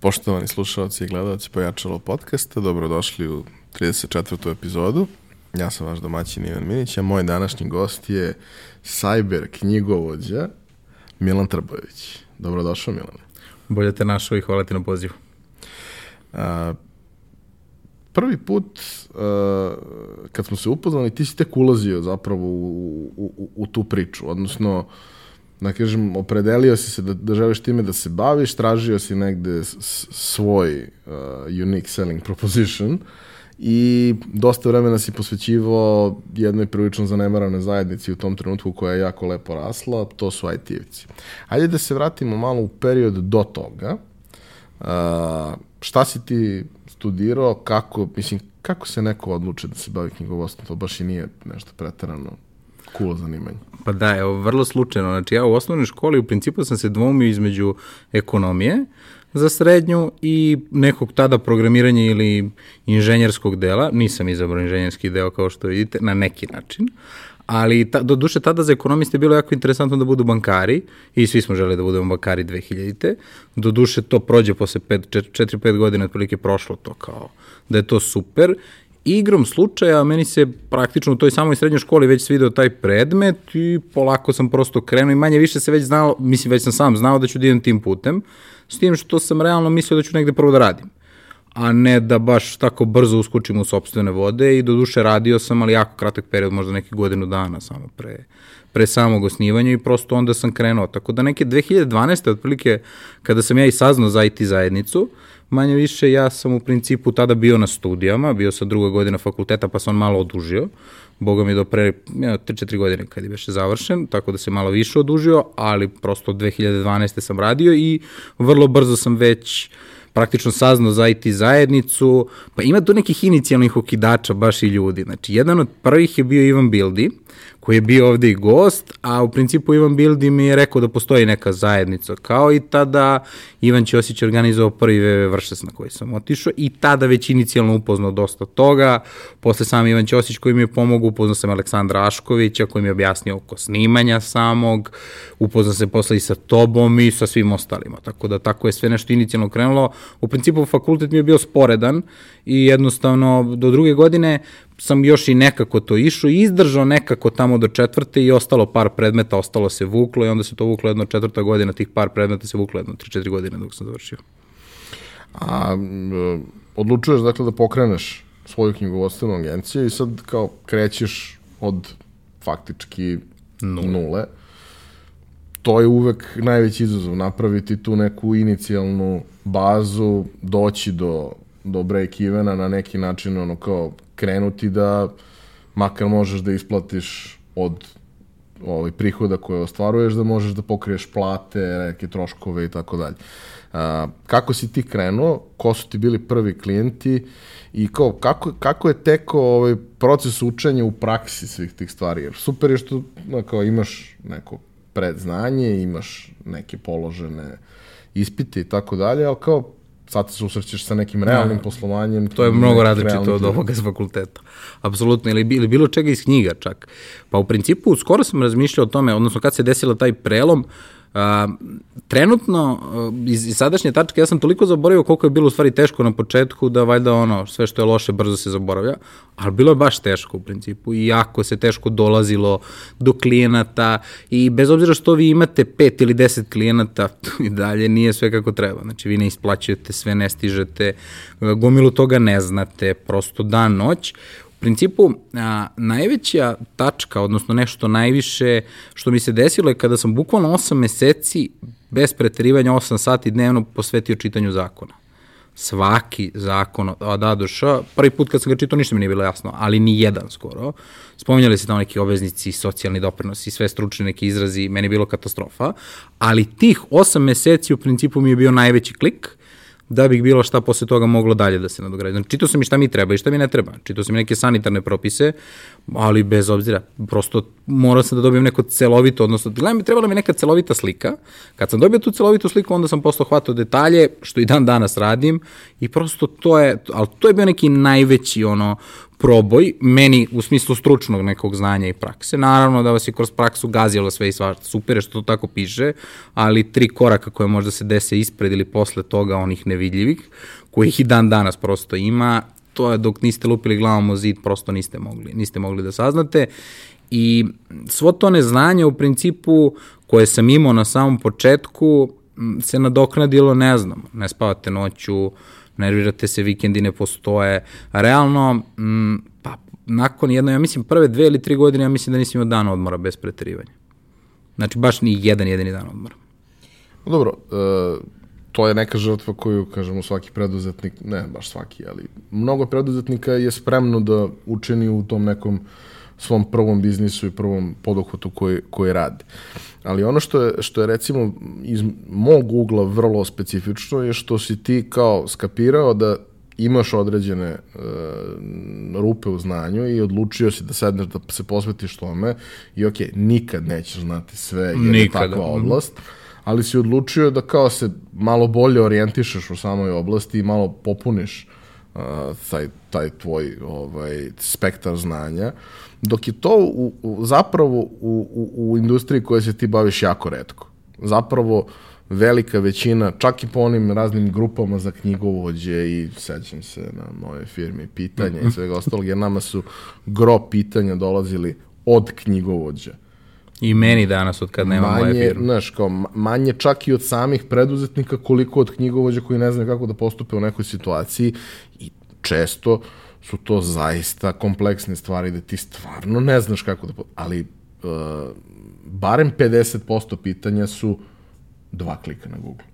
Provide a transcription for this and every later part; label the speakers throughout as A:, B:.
A: Poštovani slušalci i gledalci Pojačalo podcasta, dobrodošli u 34. epizodu. Ja sam vaš domaćin Ivan Minić, a moj današnji gost je sajber knjigovođa Milan Trbojević. Dobrodošao Milan.
B: Bolje te našao i hvala ti na pozivu.
A: A, prvi put a, kad smo se upoznali, ti si tek ulazio zapravo u, u, u, u tu priču, odnosno da kažem, opredelio si se da, da želiš time da se baviš, tražio si negde svoj uh, unique selling proposition i dosta vremena si posvećivao jednoj prilično zanemaranoj zajednici u tom trenutku koja je jako lepo rasla, to su IT-evci. Ajde da se vratimo malo u period do toga. Uh, šta si ti studirao, kako, mislim, kako se neko odluče da se bavi knjigovodstvom, to baš i nije nešto pretarano cool zanimanje.
B: Pa da, evo, vrlo slučajno. Znači, ja u osnovnoj školi u principu sam se dvomio između ekonomije za srednju i nekog tada programiranja ili inženjerskog dela. Nisam izabrao inženjerski deo kao što vidite, na neki način. Ali ta, do duše tada za ekonomiste je bilo jako interesantno da budu bankari i svi smo želi da budemo bankari 2000-te. Do duše to prođe posle 4-5 godina otprilike prošlo to kao da je to super igrom slučaja meni se praktično u toj samoj srednjoj školi već svideo taj predmet i polako sam prosto krenuo i manje više se već znalo, mislim već sam sam znao da ću da idem tim putem, s tim što sam realno mislio da ću negde prvo da radim a ne da baš tako brzo uskočim u sobstvene vode i do duše radio sam, ali jako kratak period, možda neki godinu dana samo pre, pre samog osnivanja i prosto onda sam krenuo. Tako da neke 2012. otprilike, kada sam ja i saznao za IT zajednicu, uh, manje više ja sam u principu tada bio na studijama, bio sam druga godina fakulteta pa sam malo odužio, Boga mi do pre ja, 3-4 godine kad je veše završen, tako da se malo više odužio, ali prosto od 2012. sam radio i vrlo brzo sam već praktično saznao za IT zajednicu, pa ima tu nekih inicijalnih okidača baš i ljudi. Znači, jedan od prvih je bio Ivan Bildi, koji je bio ovde i gost, a u principu Ivan Bildi mi je rekao da postoji neka zajednica, kao i tada Ivan Ćosić organizovao prvi VV Vršac na koji sam otišao i tada već inicijalno upoznao dosta toga, posle sam Ivan Ćosić koji mi je pomogao, upoznao sam Aleksandra Aškovića koji mi je objasnio oko snimanja samog, upoznao se posle i sa tobom i sa svim ostalima, tako da tako je sve nešto inicijalno krenulo. U principu fakultet mi je bio sporedan i jednostavno do druge godine sam još i nekako to išao i izdržao nekako tamo do četvrte i ostalo par predmeta, ostalo se vuklo i onda se to vuklo jedno četvrta godina, tih par predmeta se vuklo jedno 3-4 godine dok sam završio.
A: A odlučuješ dakle da pokreneš svoju knjigovodstvenu agenciju i sad kao krećeš od faktički nule. nule. To je uvek najveći izazov, napraviti tu neku inicijalnu bazu, doći do, do break-evena na neki način, ono kao krenuti da makar možeš da isplatiš od ovaj, prihoda koje ostvaruješ, da možeš da pokriješ plate, neke troškove i tako dalje. Kako si ti krenuo, ko su ti bili prvi klijenti i kao, kako, kako je teko ovaj proces učenja u praksi svih tih stvari? Jer super je što no, kao, imaš neko predznanje, imaš neke položene ispite i tako dalje, ali kao sad se susrećeš sa nekim realnim da. poslovanjem.
B: To je mnogo različito od ovoga s fakulteta. Apsolutno, ili, ili bilo čega iz knjiga čak. Pa u principu, skoro sam razmišljao o tome, odnosno kad se desila taj prelom, uh, A, trenutno, iz, iz sadašnje tačke, ja sam toliko zaboravio koliko je bilo u stvari teško na početku, da valjda ono, sve što je loše brzo se zaboravlja, ali bilo je baš teško u principu i jako se teško dolazilo do klijenata i bez obzira što vi imate pet ili deset klijenata, i dalje nije sve kako treba. Znači, vi ne isplaćujete, sve ne stižete, gomilu toga ne znate, prosto dan, noć principu, a, najveća tačka, odnosno nešto najviše što mi se desilo je kada sam bukvalno 8 meseci bez preterivanja 8 sati dnevno posvetio čitanju zakona. Svaki zakon od A do Š, prvi put kad sam ga čitao ništa mi nije bilo jasno, ali ni jedan skoro. Spominjali se tamo neki obveznici, socijalni doprinosi, sve stručne neki izrazi, meni je bilo katastrofa, ali tih 8 meseci u principu mi je bio najveći klik, da bih bilo šta posle toga moglo dalje da se nadograđe. Znači, čitao sam i šta mi treba i šta mi ne treba. Čitao sam i neke sanitarne propise, ali bez obzira, prosto morao sam da dobijem neko celovito, odnosno, gledam, trebala mi neka celovita slika. Kad sam dobio tu celovitu sliku, onda sam posle hvatao detalje, što i dan danas radim, i prosto to je, ali to je bio neki najveći, ono, proboj, meni u smislu stručnog nekog znanja i prakse. Naravno da vas je kroz praksu gazilo sve i svašta. Super je što to tako piše, ali tri koraka koje možda se dese ispred ili posle toga onih nevidljivih, kojih i dan danas prosto ima, to je dok niste lupili glavom o zid, prosto niste mogli, niste mogli da saznate. I svo to neznanje u principu koje sam imao na samom početku se nadoknadilo, ne znam, ne spavate noću, nervirate se, vikendi ne postoje. Realno, m, pa nakon jedno, ja mislim prve dve ili tri godine, ja mislim da nisam imao dan odmora bez preterivanja. Znači baš ni jedan jedini dan odmora.
A: Dobro, e, to je neka žrtva koju, kažemo, svaki preduzetnik, ne baš svaki, ali mnogo preduzetnika je spremno da učini u tom nekom svom prvom biznisu i prvom poduhvatu koji, koji radi. Ali ono što je, što je recimo iz mog ugla vrlo specifično je što si ti kao skapirao da imaš određene e, rupe u znanju i odlučio si da sedneš da se posvetiš tome i ok, nikad nećeš znati sve jer Nikada. je takva mhm. oblast, ali si odlučio da kao se malo bolje orijentišeš u samoj oblasti i malo popuniš uh, taj, taj tvoj ovaj, spektar znanja, dok je to u, u, zapravo u, u, u industriji koje se ti baviš jako redko. Zapravo velika većina, čak i po onim raznim grupama za knjigovođe i sećam se na moje firme pitanja i svega ostalog, jer nama su gro pitanja dolazili od knjigovođa
B: I meni danas od kad nema moje firme.
A: Znaš, kao manje čak i od samih preduzetnika koliko od knjigovođa koji ne znaju kako da postupe u nekoj situaciji i često su to zaista kompleksne stvari da ti stvarno ne znaš kako da ali uh, barem 50% pitanja su dva klika na Google.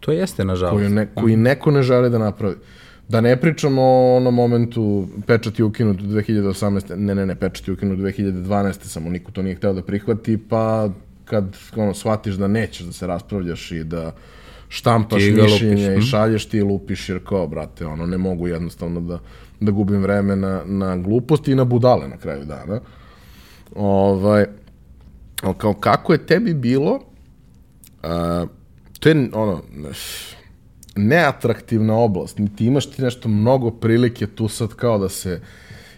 B: To jeste, nažalost.
A: Koji, ne, koji neko ne žele da napravi. Uh, Da ne pričamo o onom momentu pečat je ukinut 2018. Ne, ne, ne, pečat je ukinut 2012. Samo niko to nije hteo da prihvati, pa kad ono, shvatiš da nećeš da se raspravljaš i da štampaš mišljenje lupiš. i hm? šalješ ti i lupiš, jer kao, brate, ono, ne mogu jednostavno da, da gubim vreme na, na gluposti i na budale na kraju dana. Ovaj, kao, kako je tebi bilo, uh, to je, ono, neatraktivna oblast, niti imaš ti nešto mnogo prilike tu sad kao da se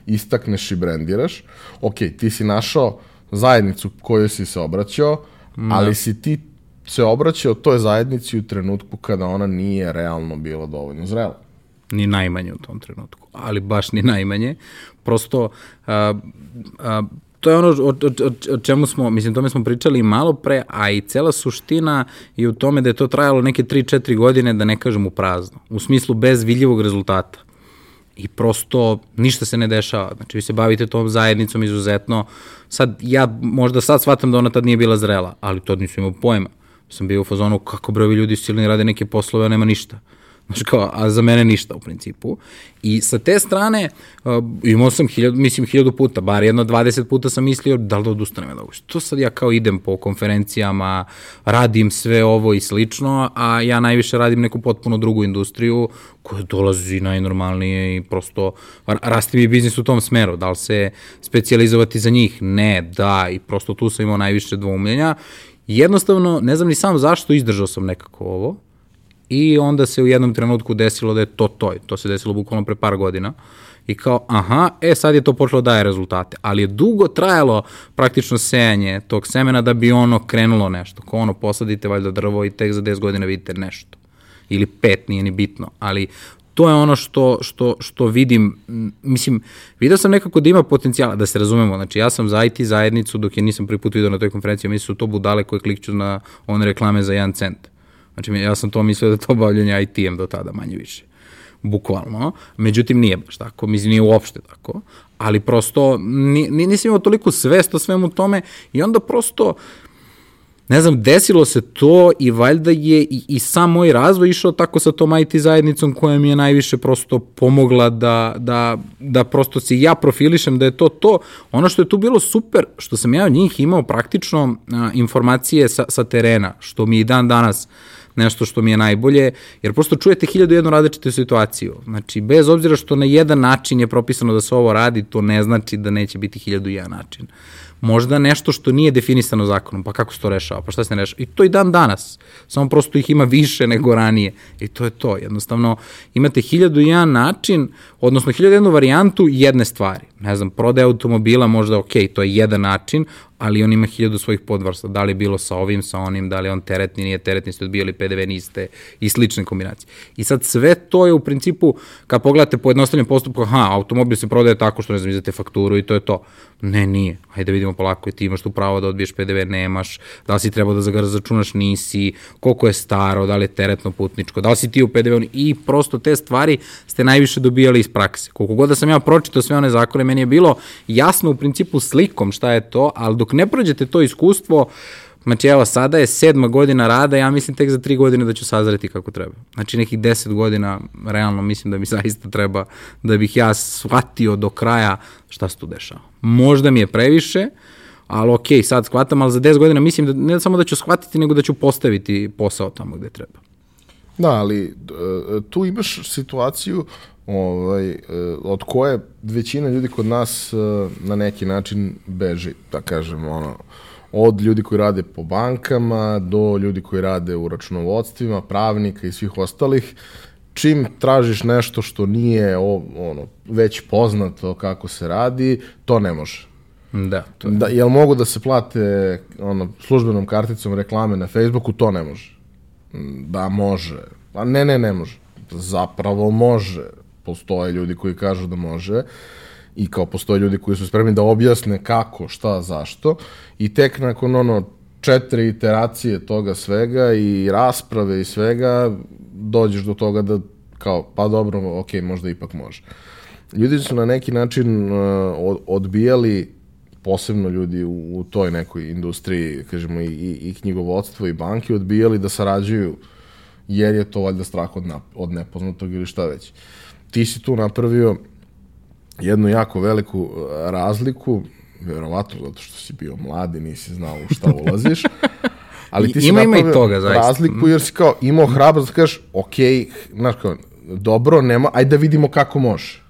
A: istakneš i brendiraš. Ok, ti si našao zajednicu koju si se obraćao, ne. ali si ti se obraćao toj zajednici u trenutku kada ona nije realno bila dovoljno zrela.
B: Ni najmanje u tom trenutku, ali baš ni najmanje. Prosto, a, a, to je ono o, o, o, o čemu smo, mislim, tome smo pričali malo pre, a i cela suština je u tome da je to trajalo neke 3-4 godine, da ne kažem u prazno, u smislu bez vidljivog rezultata. I prosto ništa se ne dešava. Znači, vi se bavite tom zajednicom izuzetno. Sad, ja možda sad shvatam da ona tad nije bila zrela, ali to nisu imao pojma. Sam bio u fazonu kako brovi ljudi silni rade neke poslove, a nema ništa. Znaš kao, a za mene ništa u principu. I sa te strane, uh, imao sam hiljadu, mislim hiljadu puta, bar jedno 20 puta sam mislio da li da odustanem od ovoga. Što sad ja kao idem po konferencijama, radim sve ovo i slično, a ja najviše radim neku potpuno drugu industriju koja dolazi najnormalnije i prosto rasti mi biznis u tom smeru. Da li se specializovati za njih? Ne, da, i prosto tu sam imao najviše dvoumljenja. Jednostavno, ne znam ni sam zašto izdržao sam nekako ovo, I onda se u jednom trenutku desilo da je to to. To se desilo bukvalno pre par godina. I kao, aha, e sad je to počelo da daje rezultate. Ali je dugo trajalo praktično sejanje tog semena da bi ono krenulo nešto. Ko ono, posadite valjda drvo i tek za 10 godina vidite nešto. Ili pet, nije ni bitno. Ali to je ono što, što, što vidim, mislim, vidio sam nekako da ima potencijala, da se razumemo, znači ja sam za IT zajednicu dok je nisam prvi put vidio na toj konferenciji, mislim su to budale koje klikću na one reklame za 1 cent. Znači, ja sam to mislio da to bavljanje IT-em do tada, manje više. Bukvalno. Međutim, nije baš tako. Mislim, nije uopšte tako. Ali prosto, nisam imao toliko svest o svemu tome i onda prosto, ne znam, desilo se to i valjda je i, i sam moj razvoj išao tako sa tom IT zajednicom koja mi je najviše prosto pomogla da, da, da prosto se ja profilišem da je to to. Ono što je tu bilo super, što sam ja od njih imao praktično a, informacije sa, sa terena, što mi i dan danas nešto što mi je najbolje, jer prosto čujete hiljadu jednu različitu situaciju. Znači, bez obzira što na jedan način je propisano da se ovo radi, to ne znači da neće biti hiljadu jedan način možda nešto što nije definisano zakonom, pa kako se to rešava, pa šta se ne rešava. I to i dan danas, samo prosto ih ima više nego ranije. I to je to, jednostavno imate hiljadu i jedan način, odnosno hiljadu jednu varijantu jedne stvari. Ne znam, prodaje automobila možda, ok, to je jedan način, ali on ima hiljadu svojih podvrsta, da li je bilo sa ovim, sa onim, da li on teretni, nije teretni, ste odbijali PDV, niste i slične kombinacije. I sad sve to je u principu, kad pogledate po jednostavljen postupku, aha, automobil se prodaje tako što ne znam, izdate fakturu i to je to. Ne, nije. Hajde da vidimo polako, ti imaš tu pravo da odbiješ PDV, nemaš, da li si trebao da ga začunaš, nisi, koliko je staro, da li je teretno putničko, da li si ti u PDV, i prosto te stvari ste najviše dobijali iz prakse. Koliko god da sam ja pročitao sve one zakone, meni je bilo jasno u principu slikom šta je to, ali dok ne prođete to iskustvo, Znači, evo, sada je sedma godina rada, ja mislim tek za tri godine da ću sazreti kako treba. Znači, nekih deset godina, realno, mislim da mi zaista treba, da bih ja shvatio do kraja šta se tu dešava. Možda mi je previše, ali ok, sad shvatam, ali za 10 godina mislim da ne samo da ću shvatiti, nego da ću postaviti posao tamo gde treba.
A: Da, ali e, tu imaš situaciju ovaj, e, od koje većina ljudi kod nas e, na neki način beži, da kažem, ono, od ljudi koji rade po bankama do ljudi koji rade u računovodstvima, pravnika i svih ostalih, čim tražiš nešto što nije ono, već poznato kako se radi, to ne može.
B: Da,
A: to je. Da, jel mogu da se plate ono, službenom karticom reklame na Facebooku? To ne može. Da, može. A ne, ne, ne može. Zapravo može. Postoje ljudi koji kažu da može i kao postoje ljudi koji su spremni da objasne kako, šta, zašto i tek nakon ono četiri iteracije toga svega i rasprave i svega dođeš do toga da kao pa dobro, ok, možda ipak može. Ljudi su na neki način uh, odbijali posebno ljudi u, u toj nekoj industriji, kažemo, i, i, i knjigovodstvo i banke, odbijali da sarađuju, jer je to valjda strah od, na, od nepoznatog ili šta već. Ti si tu napravio jednu jako veliku e, razliku, verovatno zato što si bio mladi, nisi znao u šta ulaziš, ali ti si ima, ima i toga, zaista. razliku jer si kao imao hrabrost da kažeš, ok, znaš kao, dobro, nema, ajde da vidimo kako može.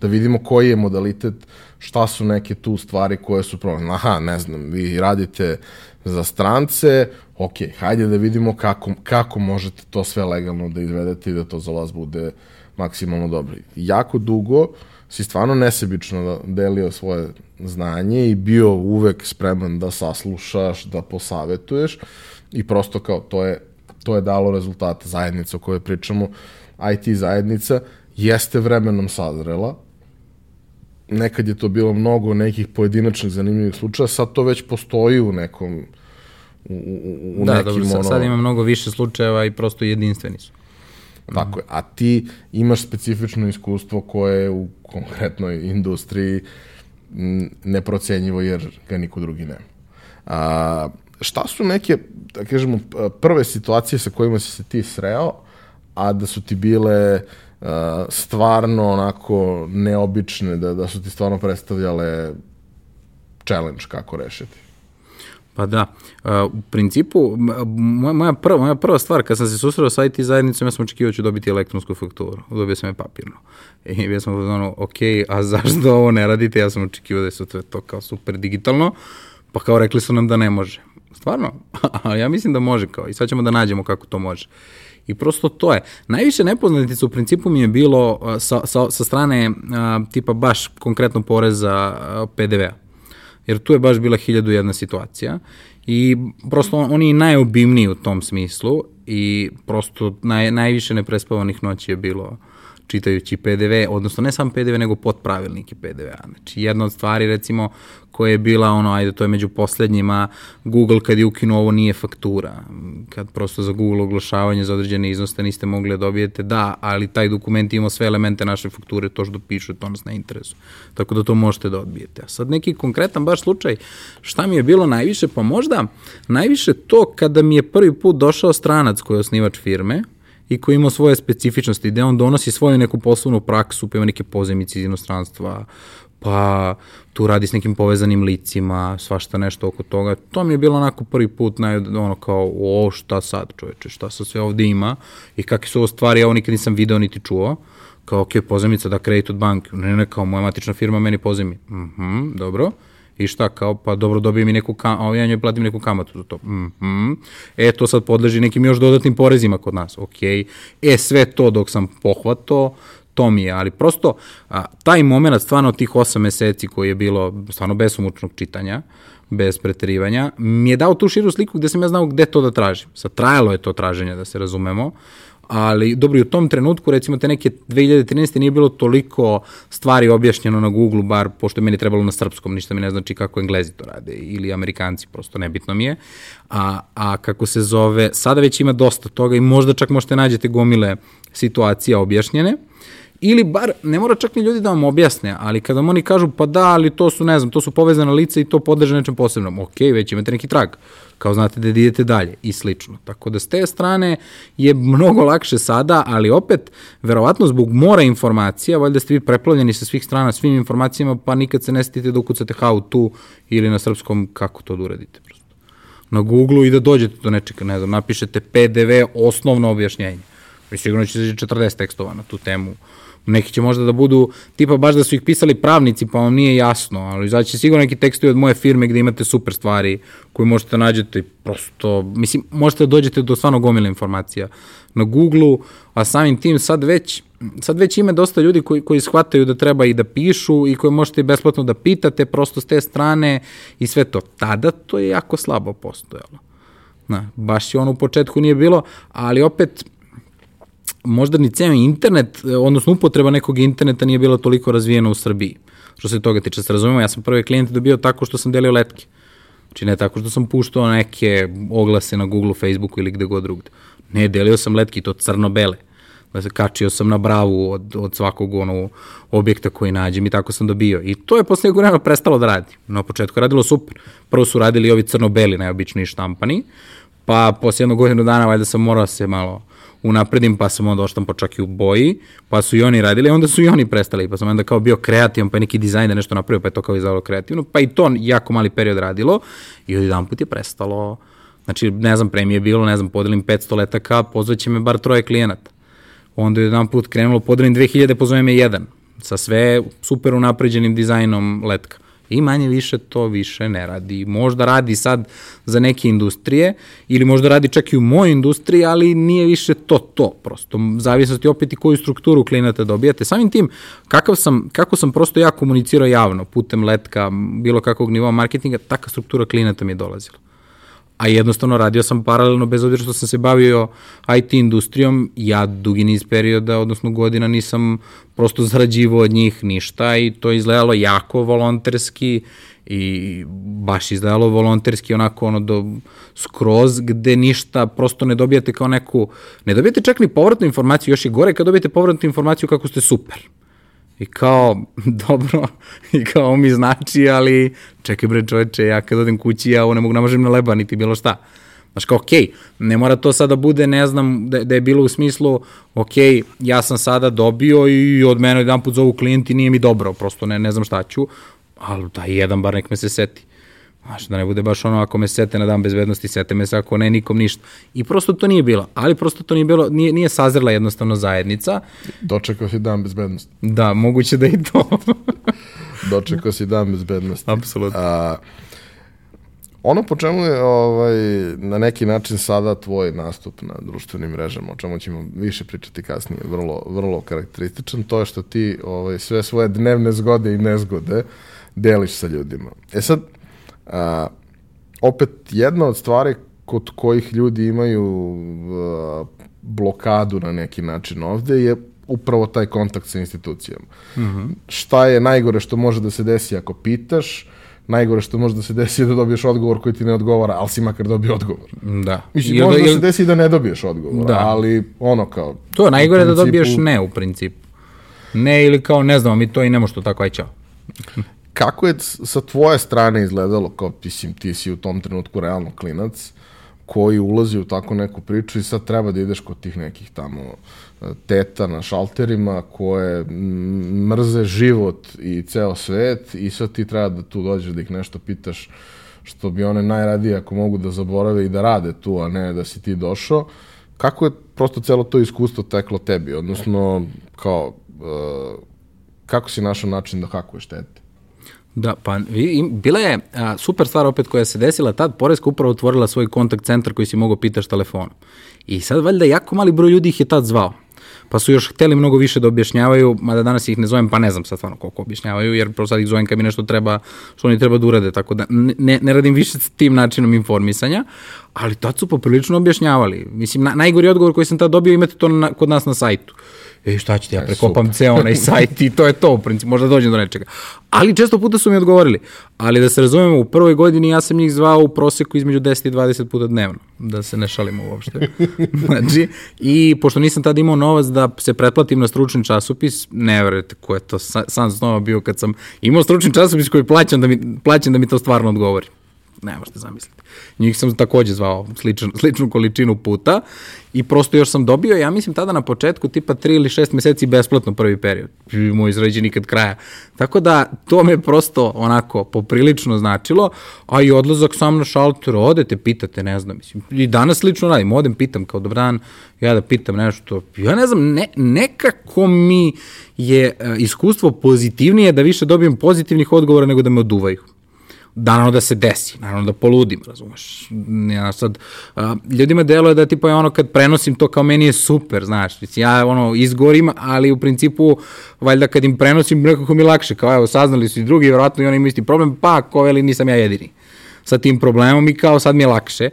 A: Da vidimo koji je modalitet, šta su neke tu stvari koje su problem. Aha, ne znam, vi radite za strance, ok, hajde da vidimo kako, kako možete to sve legalno da izvedete i da to za vas bude maksimalno dobro. Jako dugo si stvarno nesebično delio svoje znanje i bio uvek spreman da saslušaš, da posavetuješ i prosto kao to je, to je dalo rezultate zajednica o kojoj pričamo. IT zajednica jeste vremenom sazrela, nekad je to bilo mnogo nekih pojedinačnih zanimljivih slučaja, sad to već postoji u nekom u, u, u
B: da,
A: nekim
B: dobro, ono... sad ima mnogo više slučajeva i prosto jedinstveni su.
A: Tako je. A ti imaš specifično iskustvo koje je u konkretnoj industriji neprocenjivo jer ga niko drugi nema. A, šta su neke, da kažemo, prve situacije sa kojima si se ti sreo, a da su ti bile uh, stvarno onako neobične, da, da su ti stvarno predstavljale challenge kako rešiti?
B: Pa da, u principu, moja, prva, moja prva stvar, kad sam se susreo sa IT zajednicom, ja sam očekivao da ću dobiti elektronsku fakturu. Dobio sam je papirno. I ja sam ono, ok, a zašto ovo ne radite? Ja sam očekivao da je to, to kao super digitalno, pa kao rekli su nam da ne može. Stvarno? A ja mislim da može kao i sad ćemo da nađemo kako to može. I prosto to je. Najviše nepoznatica u principu mi je bilo sa, sa, sa strane a, tipa baš konkretno poreza PDV-a jer tu je baš bila hiljadu jedna situacija i prosto oni najobimniji u tom smislu i prosto naj, najviše neprespavanih noći je bilo čitajući PDV, odnosno ne sam PDV, nego podpravilnike PDV-a. Znači, jedna od stvari, recimo, koja je bila ono, ajde, to je među poslednjima, Google kad je ukinuo ovo nije faktura, kad prosto za Google oglašavanje za određene iznoste niste mogli da dobijete, da, ali taj dokument ima sve elemente naše fakture, to što piše, to nas ne interesuje. Tako da to možete da odbijete. A sad neki konkretan baš slučaj, šta mi je bilo najviše? Pa možda najviše to kada mi je prvi put došao stranac koji je osnivač firme, i koji ima svoje specifičnosti, gde on donosi svoju neku poslovnu praksu, pa ima neke pozemice iz inostranstva, pa tu radi s nekim povezanim licima, svašta nešto oko toga. To mi je bilo onako prvi put, na, ono kao, o, šta sad čoveče, šta sad sve ovde ima i kakve su ovo stvari, ja ovo nikad nisam video niti čuo. Kao, ok, pozemica da kredit od banke. Ne, ne, kao moja matična firma meni pozemi. Mhm, mm dobro. I šta, kao, pa dobro, dobijem i neku kamatu, ja njoj platim neku kamatu za to. Mm -hmm. E, to sad podleži nekim još dodatnim porezima kod nas. Ok. E, sve to dok sam pohvato, to mi je, ali prosto a, taj moment stvarno tih osam meseci koji je bilo stvarno besomučnog čitanja, bez preterivanja, mi je dao tu širu sliku gde sam ja znao gde to da tražim. Sad, trajalo je to traženje, da se razumemo, ali dobro, i u tom trenutku, recimo te neke 2013. nije bilo toliko stvari objašnjeno na Google, bar pošto je meni trebalo na srpskom, ništa mi ne znači kako englezi to rade, ili amerikanci, prosto nebitno mi je. A, a kako se zove, sada već ima dosta toga i možda čak možete nađete gomile situacija objašnjene. Ili bar, ne mora čak ni ljudi da vam objasne, ali kada vam oni kažu, pa da, ali to su, ne znam, to su povezana lica i to podrže nečem posebnom. Ok, već imate neki trag, kao znate da idete dalje i slično. Tako da s te strane je mnogo lakše sada, ali opet, verovatno zbog mora informacija, valjda ste vi preplavljeni sa svih strana svim informacijama, pa nikad se ne stite da ukucate how to ili na srpskom kako to da uradite. Prosto. Na Google i da dođete do nečega, ne znam, napišete PDV osnovno objašnjenje. Vi sigurno će 40 tekstova na tu temu Neki će možda da budu, tipa baš da su ih pisali pravnici, pa vam nije jasno, ali izaći će sigurno neki tekstovi od moje firme gde imate super stvari koje možete da nađete prosto, mislim, možete da dođete do stvarno gomila informacija na Google-u, a samim tim sad već, sad već ima dosta ljudi koji, koji shvataju da treba i da pišu i koje možete i besplatno da pitate prosto s te strane i sve to. Tada to je jako slabo postojalo. Na, baš je ono u početku nije bilo, ali opet možda ni ceo internet, odnosno upotreba nekog interneta nije bila toliko razvijena u Srbiji. Što se toga tiče, se razumemo, ja sam prve klijente dobio tako što sam delio letke. Znači ne tako što sam puštao neke oglase na Google, Facebooku ili gde god drugde. Ne, delio sam letke to crno-bele. Da se kačio sam na bravu od, od svakog ono, objekta koji nađem i tako sam dobio. I to je posle nekog vremena prestalo da radi. Na početku radilo super. Prvo su radili ovi crno-beli, najobičniji štampani, pa posle jednog godinu dana valjda sam morao se malo unapredim, pa sam onda oštampo čak i u boji, pa su i oni radili, onda su i oni prestali, pa sam onda kao bio kreativan, pa je neki dizajn da nešto napravio, pa je to kao izgledalo kreativno, pa i to jako mali period radilo i od jedan put je prestalo, znači ne znam, premije bilo, ne znam, podelim 500 letaka, pozvaće me bar troje klijenata. Onda je jedan put krenulo, podelim 2000, pozove me jedan, sa sve super unapređenim dizajnom letka I manje više to više ne radi. Možda radi sad za neke industrije ili možda radi čak i u mojoj industriji, ali nije više to to prosto. Zavisnosti opet i koju strukturu klijenata dobijate. Samim tim, kakav sam, kako sam prosto ja komunicirao javno putem letka, bilo kakvog nivoa marketinga, takva struktura klijenata mi je dolazila a jednostavno radio sam paralelno bez obzira što sam se bavio IT industrijom, ja dugi niz perioda, odnosno godina nisam prosto zarađivao od njih ništa i to je izgledalo jako volonterski i baš izgledalo volonterski onako ono do skroz gde ništa prosto ne dobijate kao neku, ne dobijate čak ni povratnu informaciju, još i gore kad dobijete povratnu informaciju kako ste super. I kao, dobro, i kao mi znači, ali čekaj bre čoveče, ja kad odem kući, ja ovo ne mogu namažem na leba, niti bilo šta. Znaš kao, okej, okay, ne mora to sada bude, ne znam, da, da je bilo u smislu, okej, okay, ja sam sada dobio i od mene jedan put zovu klijenti, nije mi dobro, prosto ne, ne znam šta ću, ali daj jedan bar nek me se seti. Znaš, da ne bude baš ono, ako me sete na dan bezbednosti, sete me se, ako ne, nikom ništa. I prosto to nije bilo. Ali prosto to nije bilo, nije, nije sazrela jednostavno zajednica.
A: Dočekao si dan bezbednosti.
B: Da, moguće da i to.
A: Dočekao si dan bezbednosti.
B: Apsolutno. A,
A: ono po čemu je ovaj, na neki način sada tvoj nastup na društvenim mrežama, o čemu ćemo više pričati kasnije, vrlo, vrlo karakterističan, to je što ti ovaj, sve svoje dnevne zgode i nezgode deliš sa ljudima. E sad, A, opet, jedna od stvari kod kojih ljudi imaju a, blokadu na neki način ovde je upravo taj kontakt sa institucijama. Mm -hmm. Šta je najgore što može da se desi ako pitaš, najgore što može da se desi je da dobiješ odgovor koji ti ne odgovara, ali si makar dobio odgovor.
B: Da.
A: Mislim, može da, da se desi da ne dobiješ odgovor, da. ali ono kao...
B: To je najgore principu... da dobiješ ne u principu. Ne ili kao ne znam, mi to i ne možemo tako, aj čao
A: kako je sa tvoje strane izgledalo, kao, mislim, ti si u tom trenutku realno klinac, koji ulazi u tako neku priču i sad treba da ideš kod tih nekih tamo e, teta na šalterima koje mrze život i ceo svet i sad ti treba da tu dođeš da ih nešto pitaš što bi one najradije ako mogu da zaborave i da rade tu, a ne da si ti došao. Kako je prosto celo to iskustvo teklo tebi? Odnosno, kao, uh, kako si našao način da hakuješ tete?
B: Da, pa bila je a, super stvar opet koja se desila tad, Poreska upravo otvorila svoj kontakt centar koji si mogao pitaš telefonom. I sad valjda jako mali broj ljudi ih je tad zvao pa su još hteli mnogo više da objašnjavaju, mada danas ih ne zovem, pa ne znam sad stvarno koliko objašnjavaju, jer prosto sad ih zovem kad mi nešto treba, što oni treba da urade, tako da ne, ne radim više s tim načinom informisanja, ali tad su poprilično objašnjavali. Mislim, na, najgori odgovor koji sam tad dobio imate to na, kod nas na sajtu e šta ćete, ja e, prekopam ceo onaj sajt i to je to u principu, možda dođem do nečega. Ali često puta su mi odgovorili, ali da se razumemo, u prvoj godini ja sam njih zvao u proseku između 10 i 20 puta dnevno, da se ne šalimo uopšte. znači, i pošto nisam tada imao novac da se pretplatim na stručni časopis, ne verujete ko je to sam snova bio kad sam imao stručni časopis koji plaćam da mi, plaćam da mi to stvarno odgovori ne možete zamisliti. Njih sam takođe zvao sličan, sličnu količinu puta i prosto još sam dobio, ja mislim tada na početku tipa 3 ili 6 meseci besplatno prvi period. Moj izrađe nikad kraja. Tako da to me prosto onako poprilično značilo, a i odlazak sam na šalter, odete, pitate, ne znam, mislim, i danas slično radim, odem, pitam kao dobar dan, ja da pitam nešto, ja ne znam, ne, nekako mi je uh, iskustvo pozitivnije da više dobijem pozitivnih odgovora nego da me oduvaju naravno da se desi, naravno da poludim, razumeš. Ja sad, a, ljudima deluje da tipa je ono kad prenosim to kao meni je super, znaš, mislim, ja ono izgorim, ali u principu, valjda kad im prenosim, nekako mi lakše, kao evo, saznali su i drugi, vjerojatno i oni imaju isti problem, pa ko veli nisam ja jedini sa tim problemom i kao sad mi je lakše,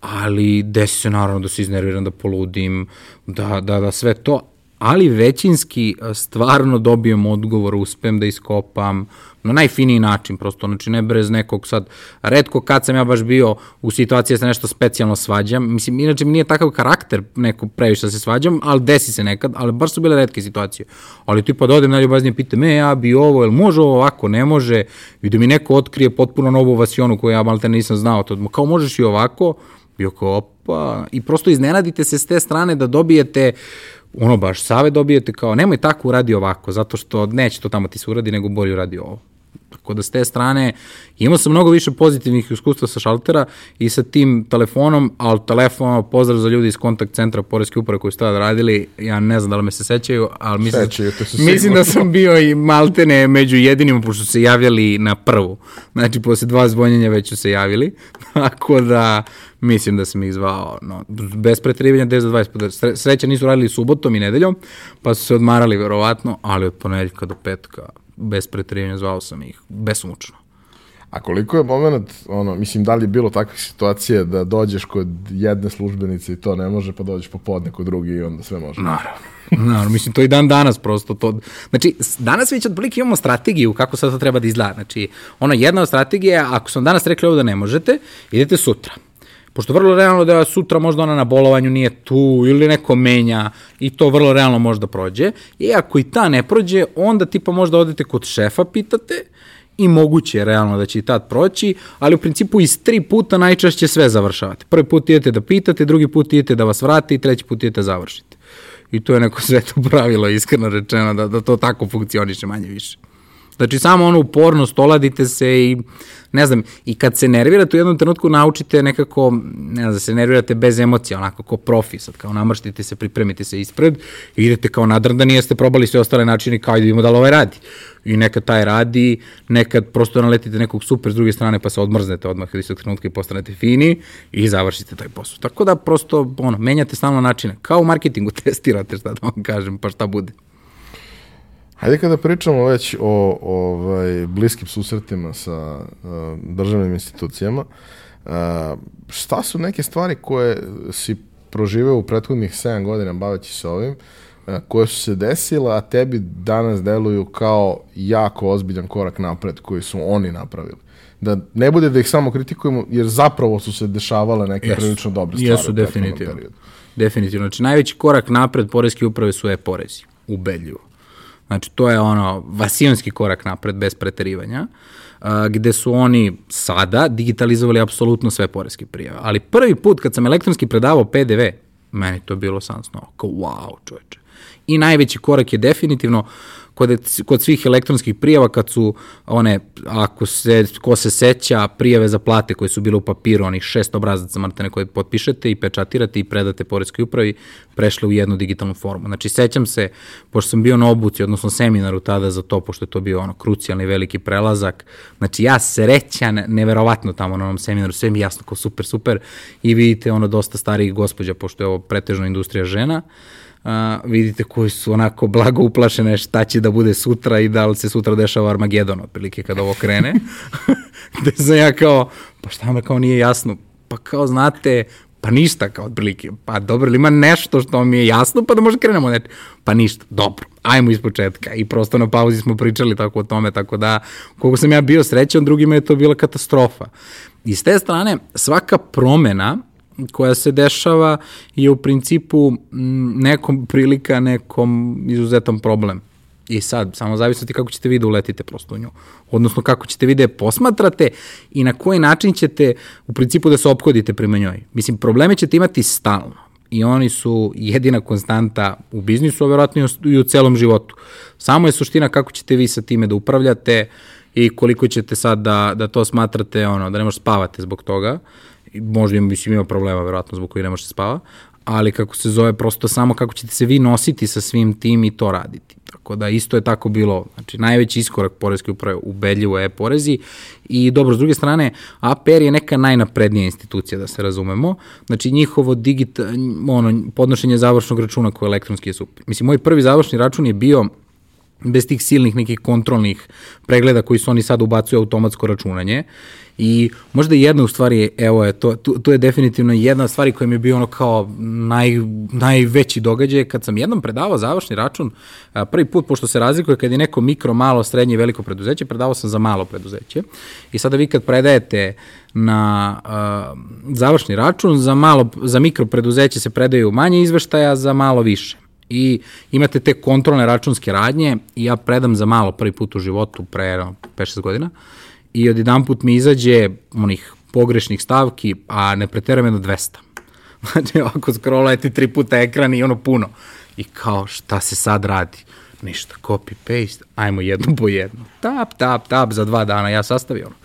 B: ali desi se naravno da se iznerviram, da poludim, da, da, da sve to, ali većinski stvarno dobijem odgovor, uspem da iskopam, na najfiniji način, prosto, znači ne brez nekog sad, redko kad sam ja baš bio u situaciji da se nešto specijalno svađam, mislim, inače mi nije takav karakter neko previše da se svađam, ali desi se nekad, ali baš su bile redke situacije. Ali tipa da odem najljubaznije, pita me, ja bi ovo, jel može ovo ovako, ne može, i da mi neko otkrije potpuno novu vasionu koju ja malte nisam znao, to, kao možeš i ovako, bio kao, opa, i prosto iznenadite se s te strane da dobijete ono baš save dobijete kao nemoj tako uradi ovako, zato što neće to tamo ti se uradi, nego bolje uradi ovo. Tako da s te strane imao sam mnogo više pozitivnih iskustva sa šaltera i sa tim telefonom, ali telefon, pozdrav za ljudi iz kontakt centra Poreske uprave koji su tada radili, ja ne znam da li me se sećaju, ali mislim, Sećaju, mislim da sam bio i maltene među jedinima, pošto su se javljali na prvu. Znači, posle dva zvonjenja već su se javili, tako da mislim da sam ih zvao no, bez pretrivanja 10 do 20 Sreća nisu radili subotom i nedeljom, pa su se odmarali verovatno, ali od ponedeljka do petka bez pretrivanja zvao sam ih besmučno.
A: A koliko je moment, ono, mislim, da li je bilo takve situacije da dođeš kod jedne službenice i to ne može, pa dođeš popodne kod drugi i onda sve može?
B: Naravno. Naravno, mislim, to i dan danas prosto to. Znači, danas već otprilike imamo strategiju kako sad to treba da izgleda. Znači, ona jedna od strategija, ako sam danas rekli ovo da ne možete, idete sutra pošto vrlo realno da sutra možda ona na bolovanju nije tu ili neko menja i to vrlo realno možda prođe. I ako i ta ne prođe, onda tipa možda odete kod šefa, pitate i moguće je realno da će i tad proći, ali u principu iz tri puta najčešće sve završavate. Prvi put idete da pitate, drugi put idete da vas vrati i treći put idete da završite. I to je neko sveto pravilo, iskreno rečeno, da, da to tako funkcioniše manje više. Znači, samo ono upornost, oladite se i, ne znam, i kad se nervirate u jednom trenutku naučite nekako, ne znam, da se nervirate bez emocija, onako kao profi, sad kao namrštite se, pripremite se ispred i idete kao nadrdani, jeste probali sve ostale načine kao da vidimo da li ovaj radi. I nekad taj radi, nekad prosto naletite nekog super s druge strane pa se odmrznete odmah iz tog trenutka i postanete fini i završite taj posao. Tako da prosto, ono, menjate stalno načine. Kao u marketingu testirate šta da vam kažem, pa šta bude.
A: Hajde kada pričamo već o, ovaj, bliskim susretima sa uh, državnim institucijama, uh, šta su neke stvari koje si proživeo u prethodnih 7 godina baveći se ovim, uh, koje su se desile, a tebi danas deluju kao jako ozbiljan korak napred koji su oni napravili? Da ne bude da ih samo kritikujemo, jer zapravo su se dešavale neke yes. prilično dobre stvari.
B: Jesu, definitivno. Definitivno. Znači, najveći korak napred poreske uprave su e-porezi. Ubedljivo Znači, to je ono vasijonski korak napred bez preterivanja, a, gde su oni sada digitalizovali apsolutno sve poreske prijave. Ali prvi put kad sam elektronski predavao PDV, meni to bilo sam snovo, kao wow, čoveče. I najveći korak je definitivno kod, kod svih elektronskih prijava kad su one, ako se, ko se seća, prijave za plate koje su bile u papiru, onih šest obrazaca martene koje potpišete i pečatirate i predate Poreskoj upravi, prešle u jednu digitalnu formu. Znači, sećam se, pošto sam bio na obuci, odnosno seminaru tada za to, pošto je to bio ono krucijalni veliki prelazak, znači ja srećan, neverovatno tamo na onom seminaru, sve mi jasno kao super, super, i vidite ono dosta starijih gospođa, pošto je ovo pretežno industrija žena, a, vidite koji su onako blago uplašene šta će da bude sutra i da li se sutra dešava Armagedon, otprilike kada ovo krene. Gde sam ja kao, pa šta me kao nije jasno? Pa kao znate, pa ništa kao otprilike. Pa dobro, ili ima nešto što mi je jasno, pa da možda krenemo nešto. Pa ništa, dobro, ajmo iz početka. I prosto na pauzi smo pričali tako o tome, tako da koliko sam ja bio srećan, drugima je to bila katastrofa. I s te strane, svaka promena koja se dešava je u principu nekom prilika, nekom izuzetan problem. I sad, samo zavisati kako ćete vi da uletite prosto u nju. Odnosno kako ćete vi da je posmatrate i na koji način ćete u principu da se ophodite prema njoj. Mislim, probleme ćete imati stalno i oni su jedina konstanta u biznisu, a verovatno i u celom životu. Samo je suština kako ćete vi sa time da upravljate i koliko ćete sad da, da to smatrate, ono, da ne možete spavate zbog toga možda ima, mislim, ima problema, verovatno, zbog koji ne može se spava, ali kako se zove, prosto samo kako ćete se vi nositi sa svim tim i to raditi. Tako da isto je tako bilo, znači najveći iskorak Poreske uprave ubedljivo je porezi i dobro, s druge strane, APR je neka najnaprednija institucija, da se razumemo, znači njihovo digita, ono, podnošenje završnog računa koji je elektronski je super. Mislim, moj prvi završni račun je bio bez tih silnih nekih kontrolnih pregleda koji su oni sad ubacuju automatsko računanje I možda jedna u stvari, evo je, to, tu, tu je definitivno jedna stvari koja mi je bio ono kao naj, najveći događaj, kad sam jednom predavao završni račun, prvi put, pošto se razlikuje kad je neko mikro, malo, srednje i veliko preduzeće, predavao sam za malo preduzeće. I sada vi kad predajete na uh, završni račun, za, malo, za mikro preduzeće se predaju manje izveštaja, za malo više i imate te kontrolne računske radnje i ja predam za malo prvi put u životu pre 5-6 godina i jedan put mi izađe onih pogrešnih stavki, a ne preteram jedno 200. Znači, ovako scrollujete tri puta ekran i ono puno. I kao, šta se sad radi? Ništa, copy, paste, ajmo jedno po jedno. Tap, tap, tap, za dva dana ja sastavio ono.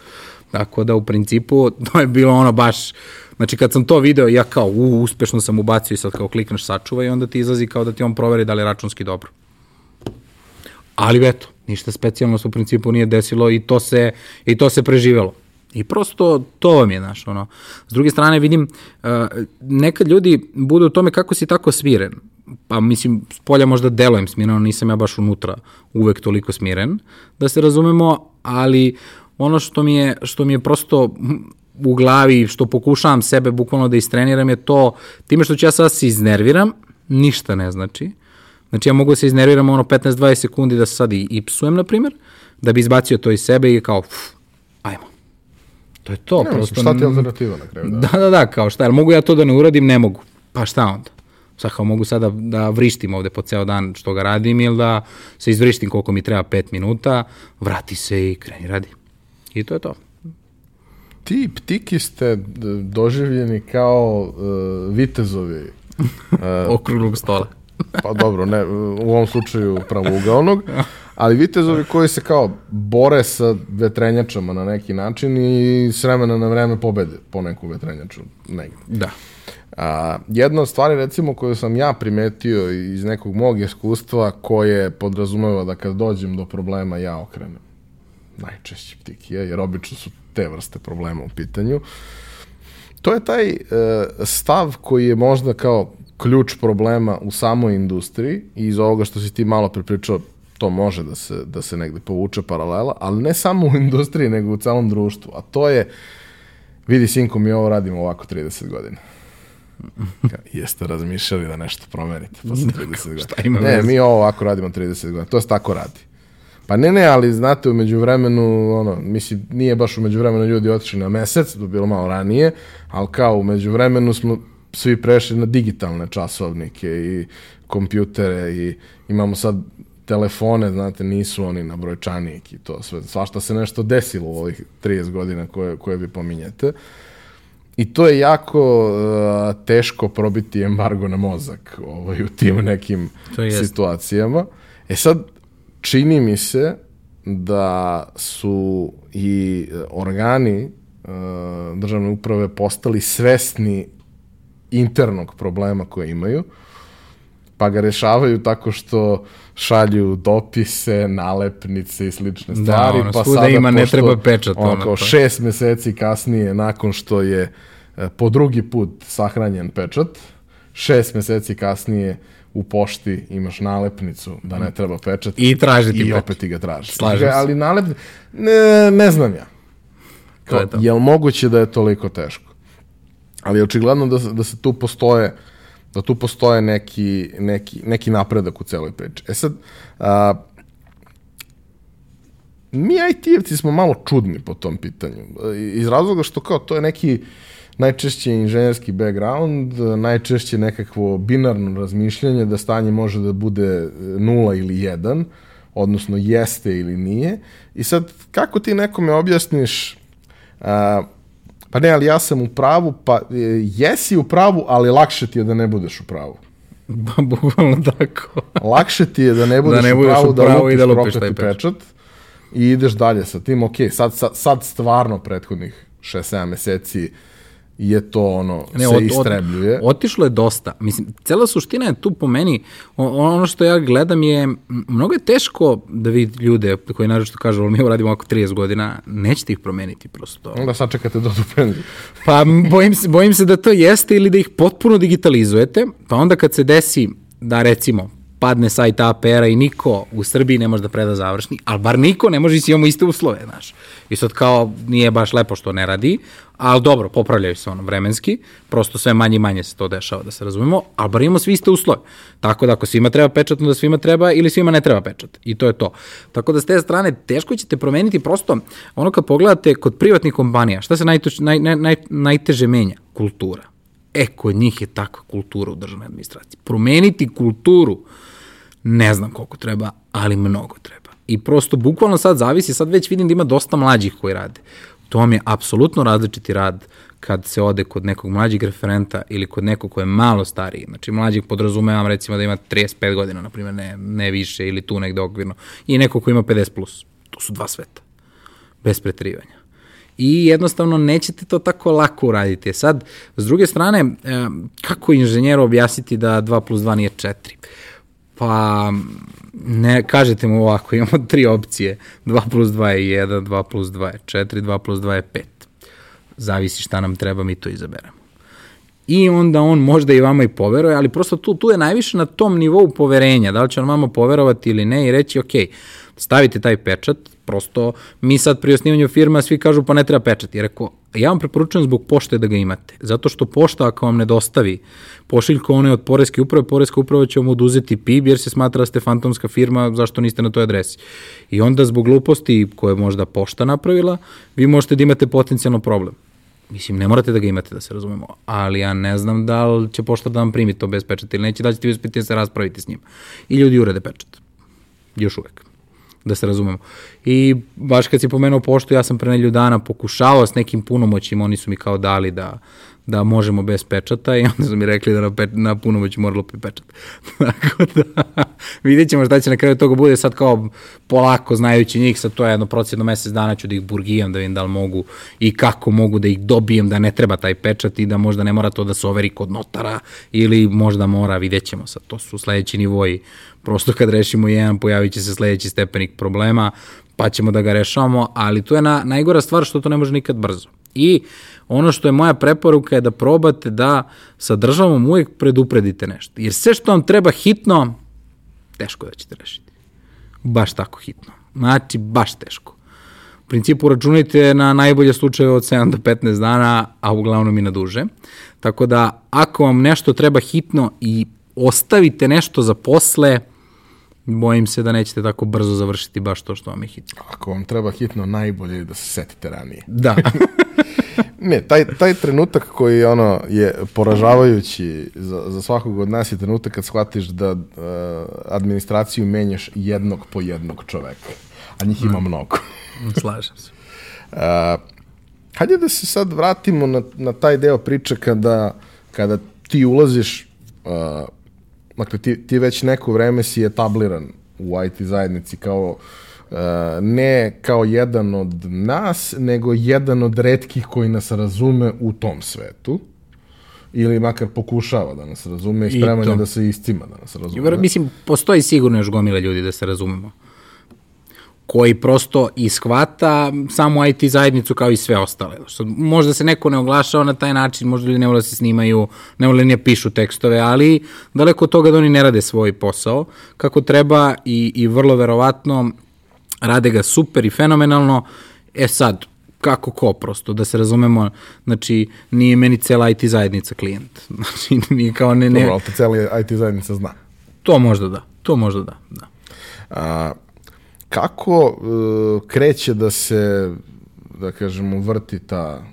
B: Tako da u principu to je bilo ono baš, znači kad sam to video ja kao u, uspešno sam ubacio i sad kao klikneš sačuvaj i onda ti izlazi kao da ti on proveri da li je računski dobro. Ali eto, ništa specijalno se u principu nije desilo i to se, i to se preživelo. I prosto to vam je, znaš, ono. S druge strane vidim, uh, nekad ljudi budu u tome kako si tako smiren. Pa mislim, s polja možda delujem smireno, nisam ja baš unutra uvek toliko smiren, da se razumemo, ali ono što mi je, što mi je prosto u glavi, što pokušavam sebe bukvalno da istreniram je to, time što ću ja sad se iznerviram, ništa ne znači, Znači ja mogu da se iznerviram ono 15-20 sekundi da se sad i, psujem, na primjer, da bi izbacio to iz sebe i kao, uf, ajmo. To je to.
A: Ne,
B: prosto,
A: šta ti je alternativa na kraju?
B: Da. da, da, da, kao šta, jel mogu ja to da ne uradim? Ne mogu. Pa šta onda? Sad kao mogu sada da, da vrištim ovde po ceo dan što ga radim ili da se izvrištim koliko mi treba 5 minuta, vrati se i kreni radi. I to je to.
A: Ti ptiki ste doživljeni kao uh, vitezovi.
B: Uh, Okruglog stola
A: pa dobro, ne, u ovom slučaju pravougaonog, ali vitezovi koji se kao bore sa vetrenjačama na neki način i s vremena na vreme pobede po neku vetrenjaču. Negde.
B: Da.
A: A, jedna od stvari recimo koju sam ja primetio iz nekog mog iskustva koje podrazumeva da kad dođem do problema ja okrenem najčešće ptikije, jer obično su te vrste problema u pitanju. To je taj e, stav koji je možda kao ključ problema u samoj industriji i iz ovoga što si ti malo prepričao, to može da se, da se negde povuče paralela, ali ne samo u industriji, nego u celom društvu. A to je, vidi sinko, mi ovo radimo ovako 30 godina. Jeste razmišljali da nešto promenite posle 30 godina. Šta ima ne, mi ovo ovako radimo 30 godina. To se tako radi. Pa ne, ne, ali znate, umeđu vremenu, ono, mislim, nije baš umeđu vremenu ljudi otišli na mesec, to bilo malo ranije, ali kao umeđu vremenu smo svi prešli na digitalne časovnike i kompjutere i imamo sad telefone, znate, nisu oni na brojčanik i to sve. Svašta se nešto desilo u ovih 30 godina koje, koje vi pominjete. I to je jako uh, teško probiti embargo na mozak ovaj, u tim nekim situacijama. E sad, čini mi se da su i organi uh, državne uprave postali svesni internog problema koje imaju, pa ga rešavaju tako što šalju dopise, nalepnice i slične da, stvari,
B: ono,
A: pa
B: sada ima, ne treba pečat.
A: Ono, ono, kao pa. šest meseci kasnije, nakon što je e, po drugi put sahranjen pečat, šest meseci kasnije u pošti imaš nalepnicu da ne treba pečat
B: i traži ti
A: i
B: pečat.
A: opet ti ga traži.
B: Slažem se.
A: Ali nalepnice, ne, ne znam ja. Kao, to je to. Jel moguće da je toliko teško? Ali očigledno da, da se tu postoje da tu postoje neki, neki, neki napredak u celoj priči. E sad, a, mi IT-evci smo malo čudni po tom pitanju. Iz razloga što kao to je neki najčešće inženjerski background, najčešće nekakvo binarno razmišljanje da stanje može da bude nula ili jedan, odnosno jeste ili nije. I sad, kako ti nekome objasniš a, Pa ne, ali ja sam u pravu, pa e, jesi u pravu, ali lakše ti je da ne budeš u pravu.
B: Bukvalno tako.
A: lakše ti je da ne budeš, da ne budeš u pravu, da lupiš, da lupiš taj pečat. pečat i ideš dalje sa tim, ok, sad, sad, sad stvarno prethodnih 6-7 meseci uh, je to ono, ne, se od, istrebljuje.
B: Od, otišlo je dosta. Mislim, cela suština je tu po meni, ono što ja gledam je, mnogo je teško da vidi ljude koji naravno kažu, ali mi radimo oko 30 godina, nećete ih promeniti prosto.
A: Onda sačekate do do penziju.
B: pa bojim se, bojim se da to jeste ili da ih potpuno digitalizujete, pa onda kad se desi da recimo padne sajt APR-a i niko u Srbiji ne može da preda završni, ali bar niko ne može i imamo iste uslove, znaš. I sad kao nije baš lepo što ne radi, ali dobro, popravljaju se ono vremenski, prosto sve manje i manje se to dešava, da se razumemo, ali bar imamo svi iste uslove. Tako da ako svima treba pečat, onda svima treba ili svima ne treba pečat. I to je to. Tako da s te strane teško ćete promeniti prosto ono kad pogledate kod privatnih kompanija, šta se najtuč, naj, naj, naj, najteže menja? Kultura. E, kod njih je takva kultura u državnoj administraciji. Promeniti kulturu ne znam koliko treba, ali mnogo treba. I prosto, bukvalno sad zavisi, sad već vidim da ima dosta mlađih koji rade. To vam je apsolutno različiti rad kad se ode kod nekog mlađeg referenta ili kod nekog ko je malo stariji. Znači, mlađih podrazumevam recimo da ima 35 godina, na primjer, ne, ne više ili tu negde okvirno. I neko ko ima 50 plus. To su dva sveta. Bez pretrivanja i jednostavno nećete to tako lako uraditi. Sad, s druge strane, kako inženjeru objasniti da 2 plus 2 nije 4? Pa, ne, kažete mu ovako, imamo tri opcije, 2 plus 2 je 1, 2 plus 2 je 4, 2 plus 2 je 5. Zavisi šta nam treba, mi to izaberemo. I onda on možda i vama i poveruje, ali prosto tu, tu je najviše na tom nivou poverenja, da li će on vama poverovati ili ne i reći, ok, stavite taj pečat, prosto mi sad pri osnivanju firma svi kažu pa ne treba pečat. I rekao, ja vam preporučujem zbog pošte da ga imate. Zato što pošta ako vam ne dostavi pošiljko one od Poreske uprave, Poreska uprava će vam oduzeti PIB jer se smatra da ste fantomska firma, zašto niste na toj adresi. I onda zbog gluposti koje možda pošta napravila, vi možete da imate potencijalno problem. Mislim, ne morate da ga imate, da se razumemo, ali ja ne znam da li će pošta da vam primi to bez pečata ili neće, da ćete vi uspiti da se raspraviti s njim. I ljudi urede pečat. Još uvek da se razumemo. I baš kad si pomenuo poštu, ja sam pre nelju dana pokušavao s nekim punomoćima, oni su mi kao dali da da možemo bez pečata i onda su mi rekli da na, pe, na punomoći moralo pečat. Tako da vidjet ćemo šta će na kraju toga bude sad kao polako znajući njih, sad to je jedno procjedno mesec dana ću da ih burgijam, da vidim da li mogu i kako mogu da ih dobijem, da ne treba taj pečat i da možda ne mora to da se overi kod notara ili možda mora, vidjet ćemo sad, to su sledeći nivoji, prosto kad rešimo jedan pojavit će se sledeći stepenik problema, pa ćemo da ga rešavamo, ali to je na, najgora stvar što to ne može nikad brzo. I ono što je moja preporuka je da probate da sa državom uvijek predupredite nešto. Jer sve što vam treba hitno, teško da ćete rešiti. Baš tako hitno. Znači, baš teško. U principu računajte na najbolje slučaje od 7 do 15 dana, a uglavnom i na duže. Tako da, ako vam nešto treba hitno i ostavite nešto za posle, bojim se da nećete tako brzo završiti baš to što vam je hitno.
A: Ako vam treba hitno, najbolje je da se setite ranije.
B: Da.
A: Ne, taj, taj trenutak koji ono je poražavajući za, za svakog od nas je trenutak kad shvatiš da uh, administraciju menjaš jednog po jednog čoveka, a njih ima mnogo.
B: Slažem se.
A: Uh, hajde da se sad vratimo na, na taj deo priče kada, kada ti ulaziš, uh, dakle ti, ti već neko vreme si etabliran u IT zajednici kao uh, ne kao jedan od nas, nego jedan od redkih koji nas razume u tom svetu ili makar pokušava da nas razume i spreman je da se iscima da nas razume.
B: Mislim, postoji sigurno još gomila ljudi da se razumemo koji prosto ishvata samu IT zajednicu kao i sve ostale. Što možda se neko ne oglašava na taj način, možda ljudi ne vole da se snimaju, ne vole ne pišu tekstove, ali daleko od toga da oni ne rade svoj posao kako treba i, i vrlo verovatno rade ga super i fenomenalno. E sad, kako ko prosto, da se razumemo, znači nije meni cela IT zajednica klijent. Znači nije kao ne... ne...
A: Dobro, ali to cela IT zajednica zna.
B: To možda da, to možda da, da.
A: A, kako uh, kreće da se, da kažemo, vrti ta